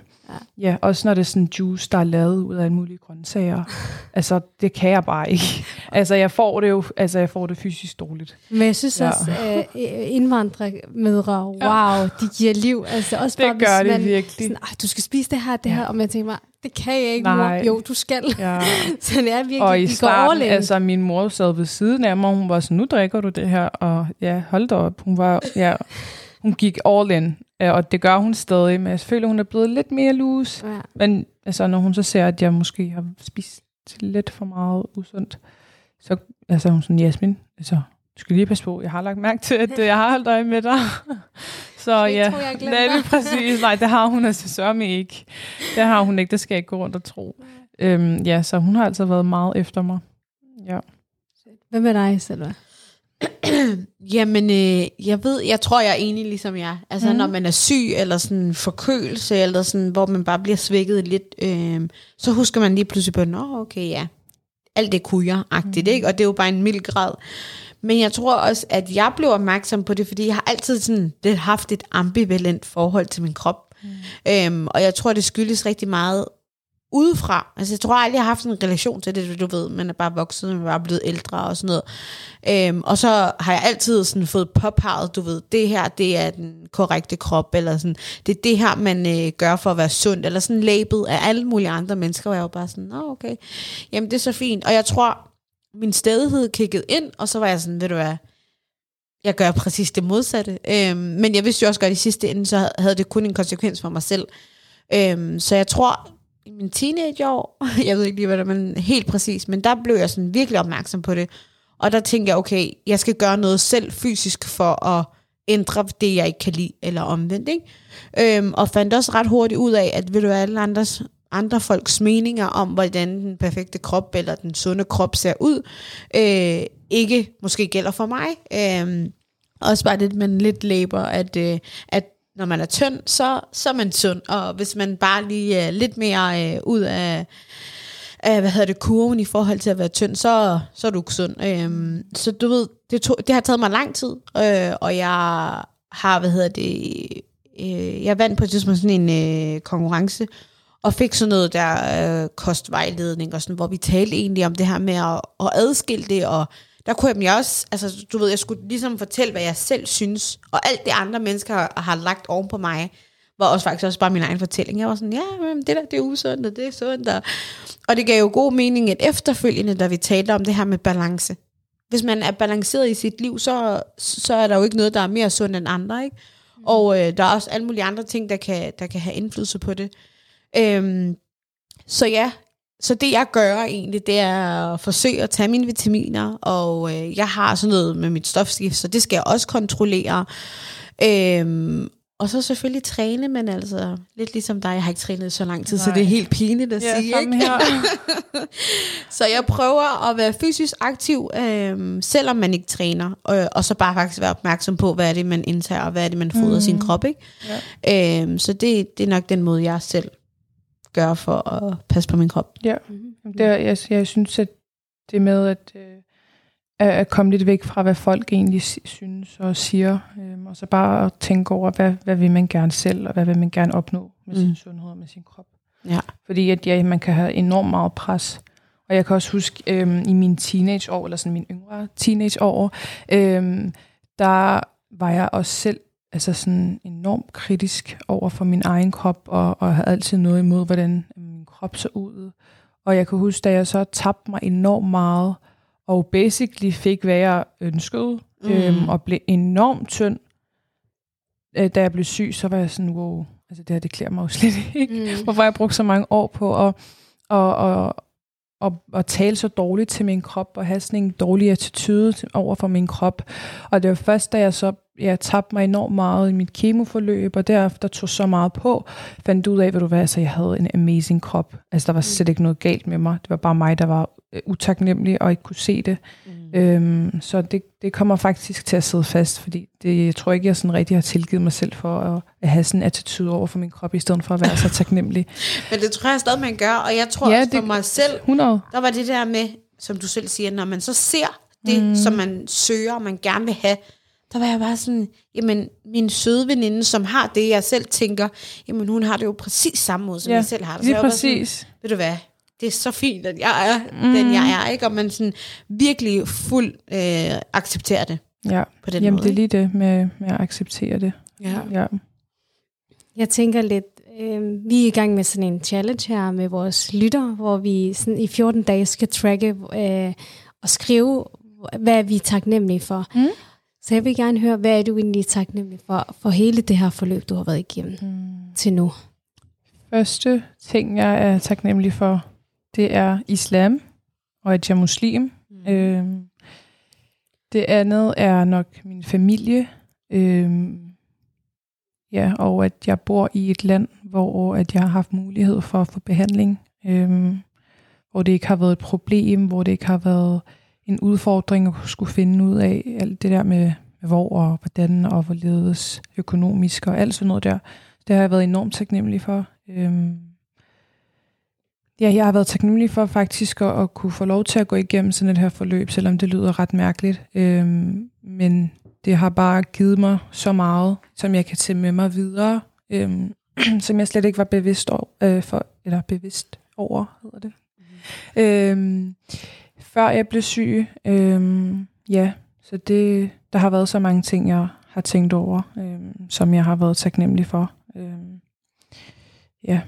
Ja, også når det er sådan juice, der er lavet ud af alle mulige grøntsager. [LAUGHS] altså, det kan jeg bare ikke. Altså, jeg får det jo altså, jeg får det fysisk dårligt. Men jeg synes Ja. også, at indvandrermødre, wow, de giver liv. Altså også Det bare, gør hvis man, virkelig. Sådan, "Ej, du skal spise det her, det Ja. her. Og man tænker mig, det kan jeg ikke, Nej. mor. Jo, du skal. Ja. [LAUGHS] Så det er virkelig, Og i starten, altså min mor sad ved siden af mig, og hun var sådan, nu drikker du det her, og ja, hold da op. Hun var, ja, hun gik all in, ja, og det gør hun stadig, men jeg føler, hun er blevet lidt mere loose. Ja. Men altså, når hun så ser, at jeg måske har spist lidt for meget usundt, så altså, hun sådan, Jasmin, altså, du skal lige passe på, jeg har lagt mærke til, at øh, jeg har holdt øje med dig. [LAUGHS] så Jeg ja, tror, jeg det præcis. Nej, det har hun altså sørme ikke. Det har hun ikke, det skal jeg ikke gå rundt og tro. Øhm, ja, så hun har altså været meget efter mig. Ja. Hvad med dig, Selva? Jamen, øh, jeg ved, jeg tror, jeg er enig ligesom jeg. Altså, mm. når man er syg, eller sådan forkølelse, eller sådan, hvor man bare bliver svækket lidt, øh, så husker man lige pludselig på, nå, okay, ja, alt det kunne jeg-agtigt, mm. ikke? Og det er jo bare en mild grad. Men jeg tror også, at jeg blev opmærksom på det, fordi jeg har altid sådan lidt haft et ambivalent forhold til min krop. Mm. Øhm, og jeg tror, det skyldes rigtig meget udefra. Altså, jeg tror aldrig, jeg har haft en relation til det, du ved. Man er bare vokset, man er bare blevet ældre og sådan noget. Øhm, og så har jeg altid sådan fået påpeget, du ved, det her, det er den korrekte krop, eller sådan, det er det her, man øh, gør for at være sund, eller sådan labet af alle mulige andre mennesker, og jeg var bare sådan, nå okay, jamen det er så fint. Og jeg tror, min stedighed kiggede ind, og så var jeg sådan, ved du hvad, jeg gør præcis det modsatte. Øhm, men jeg vidste jo også godt, at i sidste ende, så havde det kun en konsekvens for mig selv. Øhm, så jeg tror, i min teenageår, [LAUGHS] jeg ved ikke lige, hvad det er, men helt præcis, men der blev jeg sådan virkelig opmærksom på det. Og der tænkte jeg, okay, jeg skal gøre noget selv fysisk for at ændre det, jeg ikke kan lide, eller omvendt. Ikke? Øhm, og fandt også ret hurtigt ud af, at ved du alle andres, andre folks meninger om, hvordan den perfekte krop, eller den sunde krop ser ud, øh, ikke måske gælder for mig. Øhm, også bare det, man lidt læber, at, øh, at når man er tynd, så, så er man sund. Og hvis man bare lige er lidt mere øh, ud af, af, hvad hedder det, kurven i forhold til at være tynd, så, så er du ikke sund. Øhm, så du ved, det, tog, det har taget mig lang tid, øh, og jeg har, hvad hedder det, øh, jeg vandt på et tidspunkt sådan en øh, konkurrence, og fik sådan noget der øh, kostvejledning, og sådan, hvor vi talte egentlig om det her med at, at adskille det, og der kunne jeg også, altså du ved, jeg skulle ligesom fortælle, hvad jeg selv synes, og alt det andre mennesker har, har lagt oven på mig, var også faktisk også bare min egen fortælling. Jeg var sådan, ja, det der, det er usundt, og det er sundt. Og, og det gav jo god mening, at efterfølgende, da vi talte om det her med balance, hvis man er balanceret i sit liv, så, så er der jo ikke noget, der er mere sundt end andre, ikke? Og øh, der er også alle mulige andre ting, der kan, der kan have indflydelse på det. Øhm, så ja, så det jeg gør egentlig, det er at forsøge at tage mine vitaminer, og øh, jeg har sådan noget med mit stofskift, så det skal jeg også kontrollere. Øhm, og så selvfølgelig træne, men altså lidt ligesom dig, jeg har ikke trænet så lang tid, Nej. så det er helt pinligt at Ja, sige. Ikke? her. [LAUGHS] Så jeg prøver at være fysisk aktiv, øhm, selvom man ikke træner, og, og så bare faktisk være opmærksom på, hvad er det, man indtager, og hvad er det, man fodrer mm. sin krop. Ikke? Ja. Øhm, så det, det er nok den måde, jeg selv gør for at passe på min krop. Ja, det, er- jeg, jeg synes, at det med at, øh, at komme lidt væk fra, hvad folk egentlig synes og siger, øh, og så bare at tænke over, hvad, hvad vil man gerne selv, og hvad vil man gerne opnå med mm. sin sundhed og med sin krop. Ja. Fordi at ja, man kan have enormt meget pres. Og jeg kan også huske øhm, i mine teenageår, eller sådan mine yngre teenageår, øhm, der var jeg også selv altså sådan enormt kritisk over for min egen krop, og, og havde altid noget imod, hvordan min krop så ud. Og jeg kan huske, da jeg så tabte mig enormt meget, og basically fik, hvad jeg ønskede, mm. øhm, og blev enormt tynd, øh, da jeg blev syg, så var jeg sådan, wow, altså det her, det klæder mig jo [LAUGHS] slet ikke. Mm. Hvorfor har jeg brugt så mange år på at, at, at, at, at tale så dårligt til min krop, og have sådan en dårlig attitude over for min krop. Og det var først, da jeg så jeg tabte mig enormt meget i mit kemoforløb, og derefter tog så meget på, fandt ud af, hvad du hvad, altså jeg havde en amazing krop. Altså der var slet ikke noget galt med mig. Det var bare mig, der var øh, utaknemmelig og ikke kunne se det. Mm. Øhm, så det, det kommer faktisk til at sidde fast, fordi det, jeg tror ikke, jeg sådan rigtig har tilgivet mig selv for at, at have sådan en attitude over for min krop, i stedet for at være så taknemmelig. [LAUGHS] Men det tror jeg stadig, man gør, og jeg tror Ja, ja, også for det- mig selv, 100. der var det der med, som du selv siger, når man så ser det, mm. som man søger, og man gerne vil have, der var jeg bare sådan, jamen, min søde veninde, som har det, jeg selv tænker, jamen, hun har det jo præcis samme måde, som Ja, jeg selv har det. Lige jeg var bare sådan, præcis. ved du hvad, det er så fint, at jeg er mm. den, jeg er, ikke? Og man sådan virkelig fuld øh, accepterer det Ja. på den Jamen, måde. det er lige det med, med at acceptere det. Ja. Ja. Jeg tænker lidt, øh, vi er i gang med sådan en challenge her med vores lytter, hvor vi sådan i 14 dage skal tracke øh, og skrive, hvad vi er taknemmelige for. Mm. Så jeg vil gerne høre, hvad er du egentlig taknemmelig for, for hele det her forløb, du har været igennem Mm. til nu? Første ting, jeg er taknemmelig for, det er islam, og at jeg er muslim. Mm. Øhm, det andet er nok min familie. Øhm, ja, og at jeg bor i et land, hvor at jeg har haft mulighed for at få behandling. Øhm, hvor det ikke har været et problem, hvor det ikke har været en udfordring at skulle finde ud af alt det der med, med hvor og hvordan og hvorledes økonomisk og alt sådan noget der. Det har jeg været enormt taknemmelig for. Øhm, ja, jeg har været taknemmelig for faktisk at, at kunne få lov til at gå igennem sådan et her forløb, selvom det lyder ret mærkeligt. Øhm, men det har bare givet mig så meget, som jeg kan tage med mig videre, øhm, [CLEARS THROAT] som jeg slet ikke var bevidst over, øh, for, eller bevidst over, hedder det. Mm. Øhm, før jeg blev syg, øhm, ja, så det, der har været så mange ting, jeg har tænkt over, øhm, som jeg har været taknemmelig for. Øhm, ja,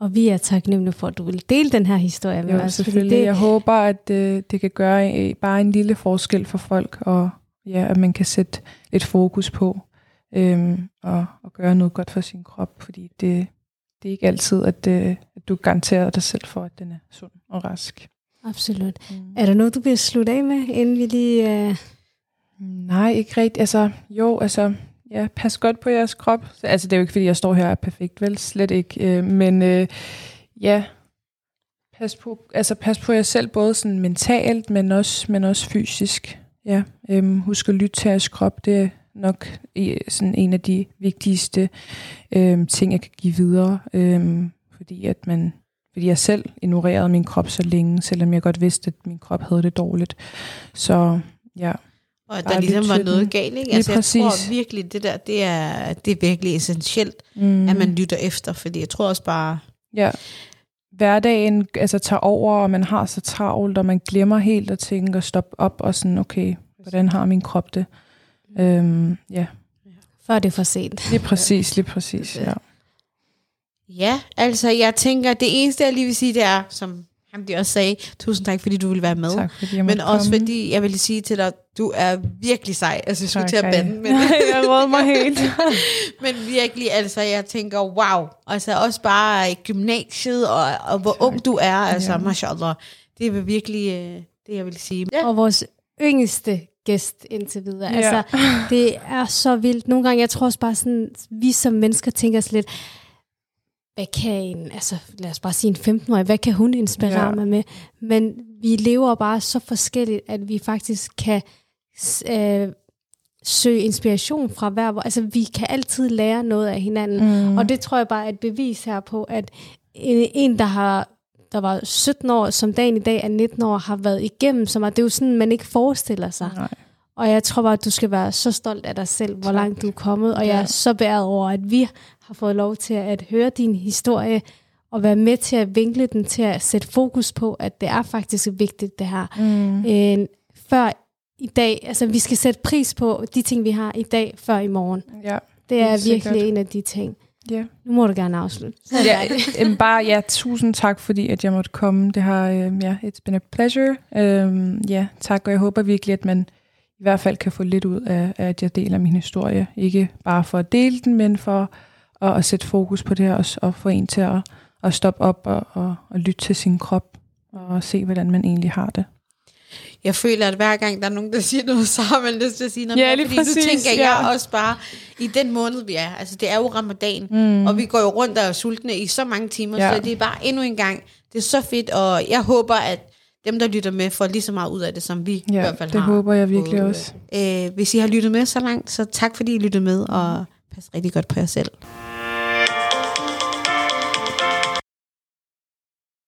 Og vi er taknemmelige for, at du vil dele den her historie med jo, os. selvfølgelig. Det, Jeg håber, at øh, det kan gøre øh, bare en lille forskel for folk, og ja, at man kan sætte lidt fokus på øhm, og, og gøre noget godt for sin krop, fordi det, det er ikke altid, at, øh, at du garanterer dig selv for, at den er sund og rask. Absolut. Mm. Er der noget, du vil slutte af med, inden vi lige... Øh... Nej, ikke rigtigt. Altså, jo, altså, ja, pas godt på jeres krop. Altså, det er jo ikke, fordi jeg står her og er perfekt, vel? Slet ikke. Øh, men øh, ja, pas på, altså, pas på jer selv, både sådan mentalt, men også, men også fysisk. Ja, øhm, husk at lytte til jeres krop. Det er nok i- sådan en af de vigtigste øhm, ting, jeg kan give videre. Øhm, fordi at man fordi jeg selv ignorerede min krop så længe, selvom jeg godt vidste, at min krop havde det dårligt. Så ja, Og at der ligesom var noget den. galt, ikke? Altså, jeg tror virkelig, det der, det er, det er virkelig essentielt, mm. at man lytter efter, fordi jeg tror også bare, Ja. Hverdagen altså, tager over, og man har så travlt, og man glemmer helt at tænke og stoppe op og sådan, okay, hvordan har min krop det? Øhm, ja, Før det er for sent. lige præcis, lige præcis, ja. Ja, altså jeg tænker, det eneste, jeg lige vil sige, det er, som ham de også sagde, tusind tak, fordi du ville være med. Tak fordi jeg Men også komme. fordi, jeg vil sige til dig, du er virkelig sej. Altså, jeg skulle Tak, til at bande, men, jeg råder mig helt. [LAUGHS] men virkelig, altså, jeg tænker, wow. Altså, også bare i gymnasiet, og, og hvor Tak. ung du er, altså, Ja. mashallah. Det er virkelig øh, det, jeg vil sige. Ja. Og vores yngste gæst indtil videre. Ja. Altså, det er så vildt. Nogle gange, jeg tror også bare sådan, vi som mennesker tænker os lidt, hvad kan en, altså lad os bare sige en 15-årig, hvad kan hun inspirere Ja. mig med? Men vi lever bare så forskelligt, at vi faktisk kan øh, søge inspiration fra hver, altså vi kan altid lære noget af hinanden. Mm. Og det tror jeg bare er et bevis her på, at en, en der har der var 17 år, som dagen i dag er 19 år, har været igennem så meget. Det er jo sådan, man ikke forestiller sig. Nej. Og jeg tror bare, at du skal være så stolt af dig selv, hvor Tak. langt du er kommet. Og jeg Ja. er så beæret over, at vi har fået lov til at høre din historie, og være med til at vinkle den, til at sætte fokus på, at det er faktisk vigtigt, det her. Mm. Øh, før i dag, altså vi skal sætte pris på de ting, vi har i dag, før i morgen. Ja, Det er virkelig sikkert. en af de ting. ja. Nu må du gerne afslutte. ja jamen bare ja, tusind tak, fordi at jeg måtte komme. Det har, øh, ja, it's been a pleasure. Øhm, ja, tak, og jeg håber virkelig, at man i hvert fald kan få lidt ud af at jeg deler min historie. Ikke bare for at dele den, men for at, at sætte fokus på det her, og, og få en til at, at stoppe op og, og, og lytte til sin krop, og se, hvordan man egentlig har det. Jeg føler, at hver gang der er nogen, der siger noget, så har man lyst til at sige noget Ja, mere, fordi præcis, du tænker, ja. jeg også bare, i den måned, vi er, altså det er jo ramadan, Mm. og vi går jo rundt og er sultne i så mange timer, Ja. så det er bare endnu en gang, det er så fedt, og jeg håber, at dem, der lytter med, får lige så meget ud af det, som vi i Ja, hvert fald det har. håber jeg virkelig fået. også. Øh, hvis I har lyttet med så langt, så tak fordi I lyttede med, og pas rigtig godt på jer selv.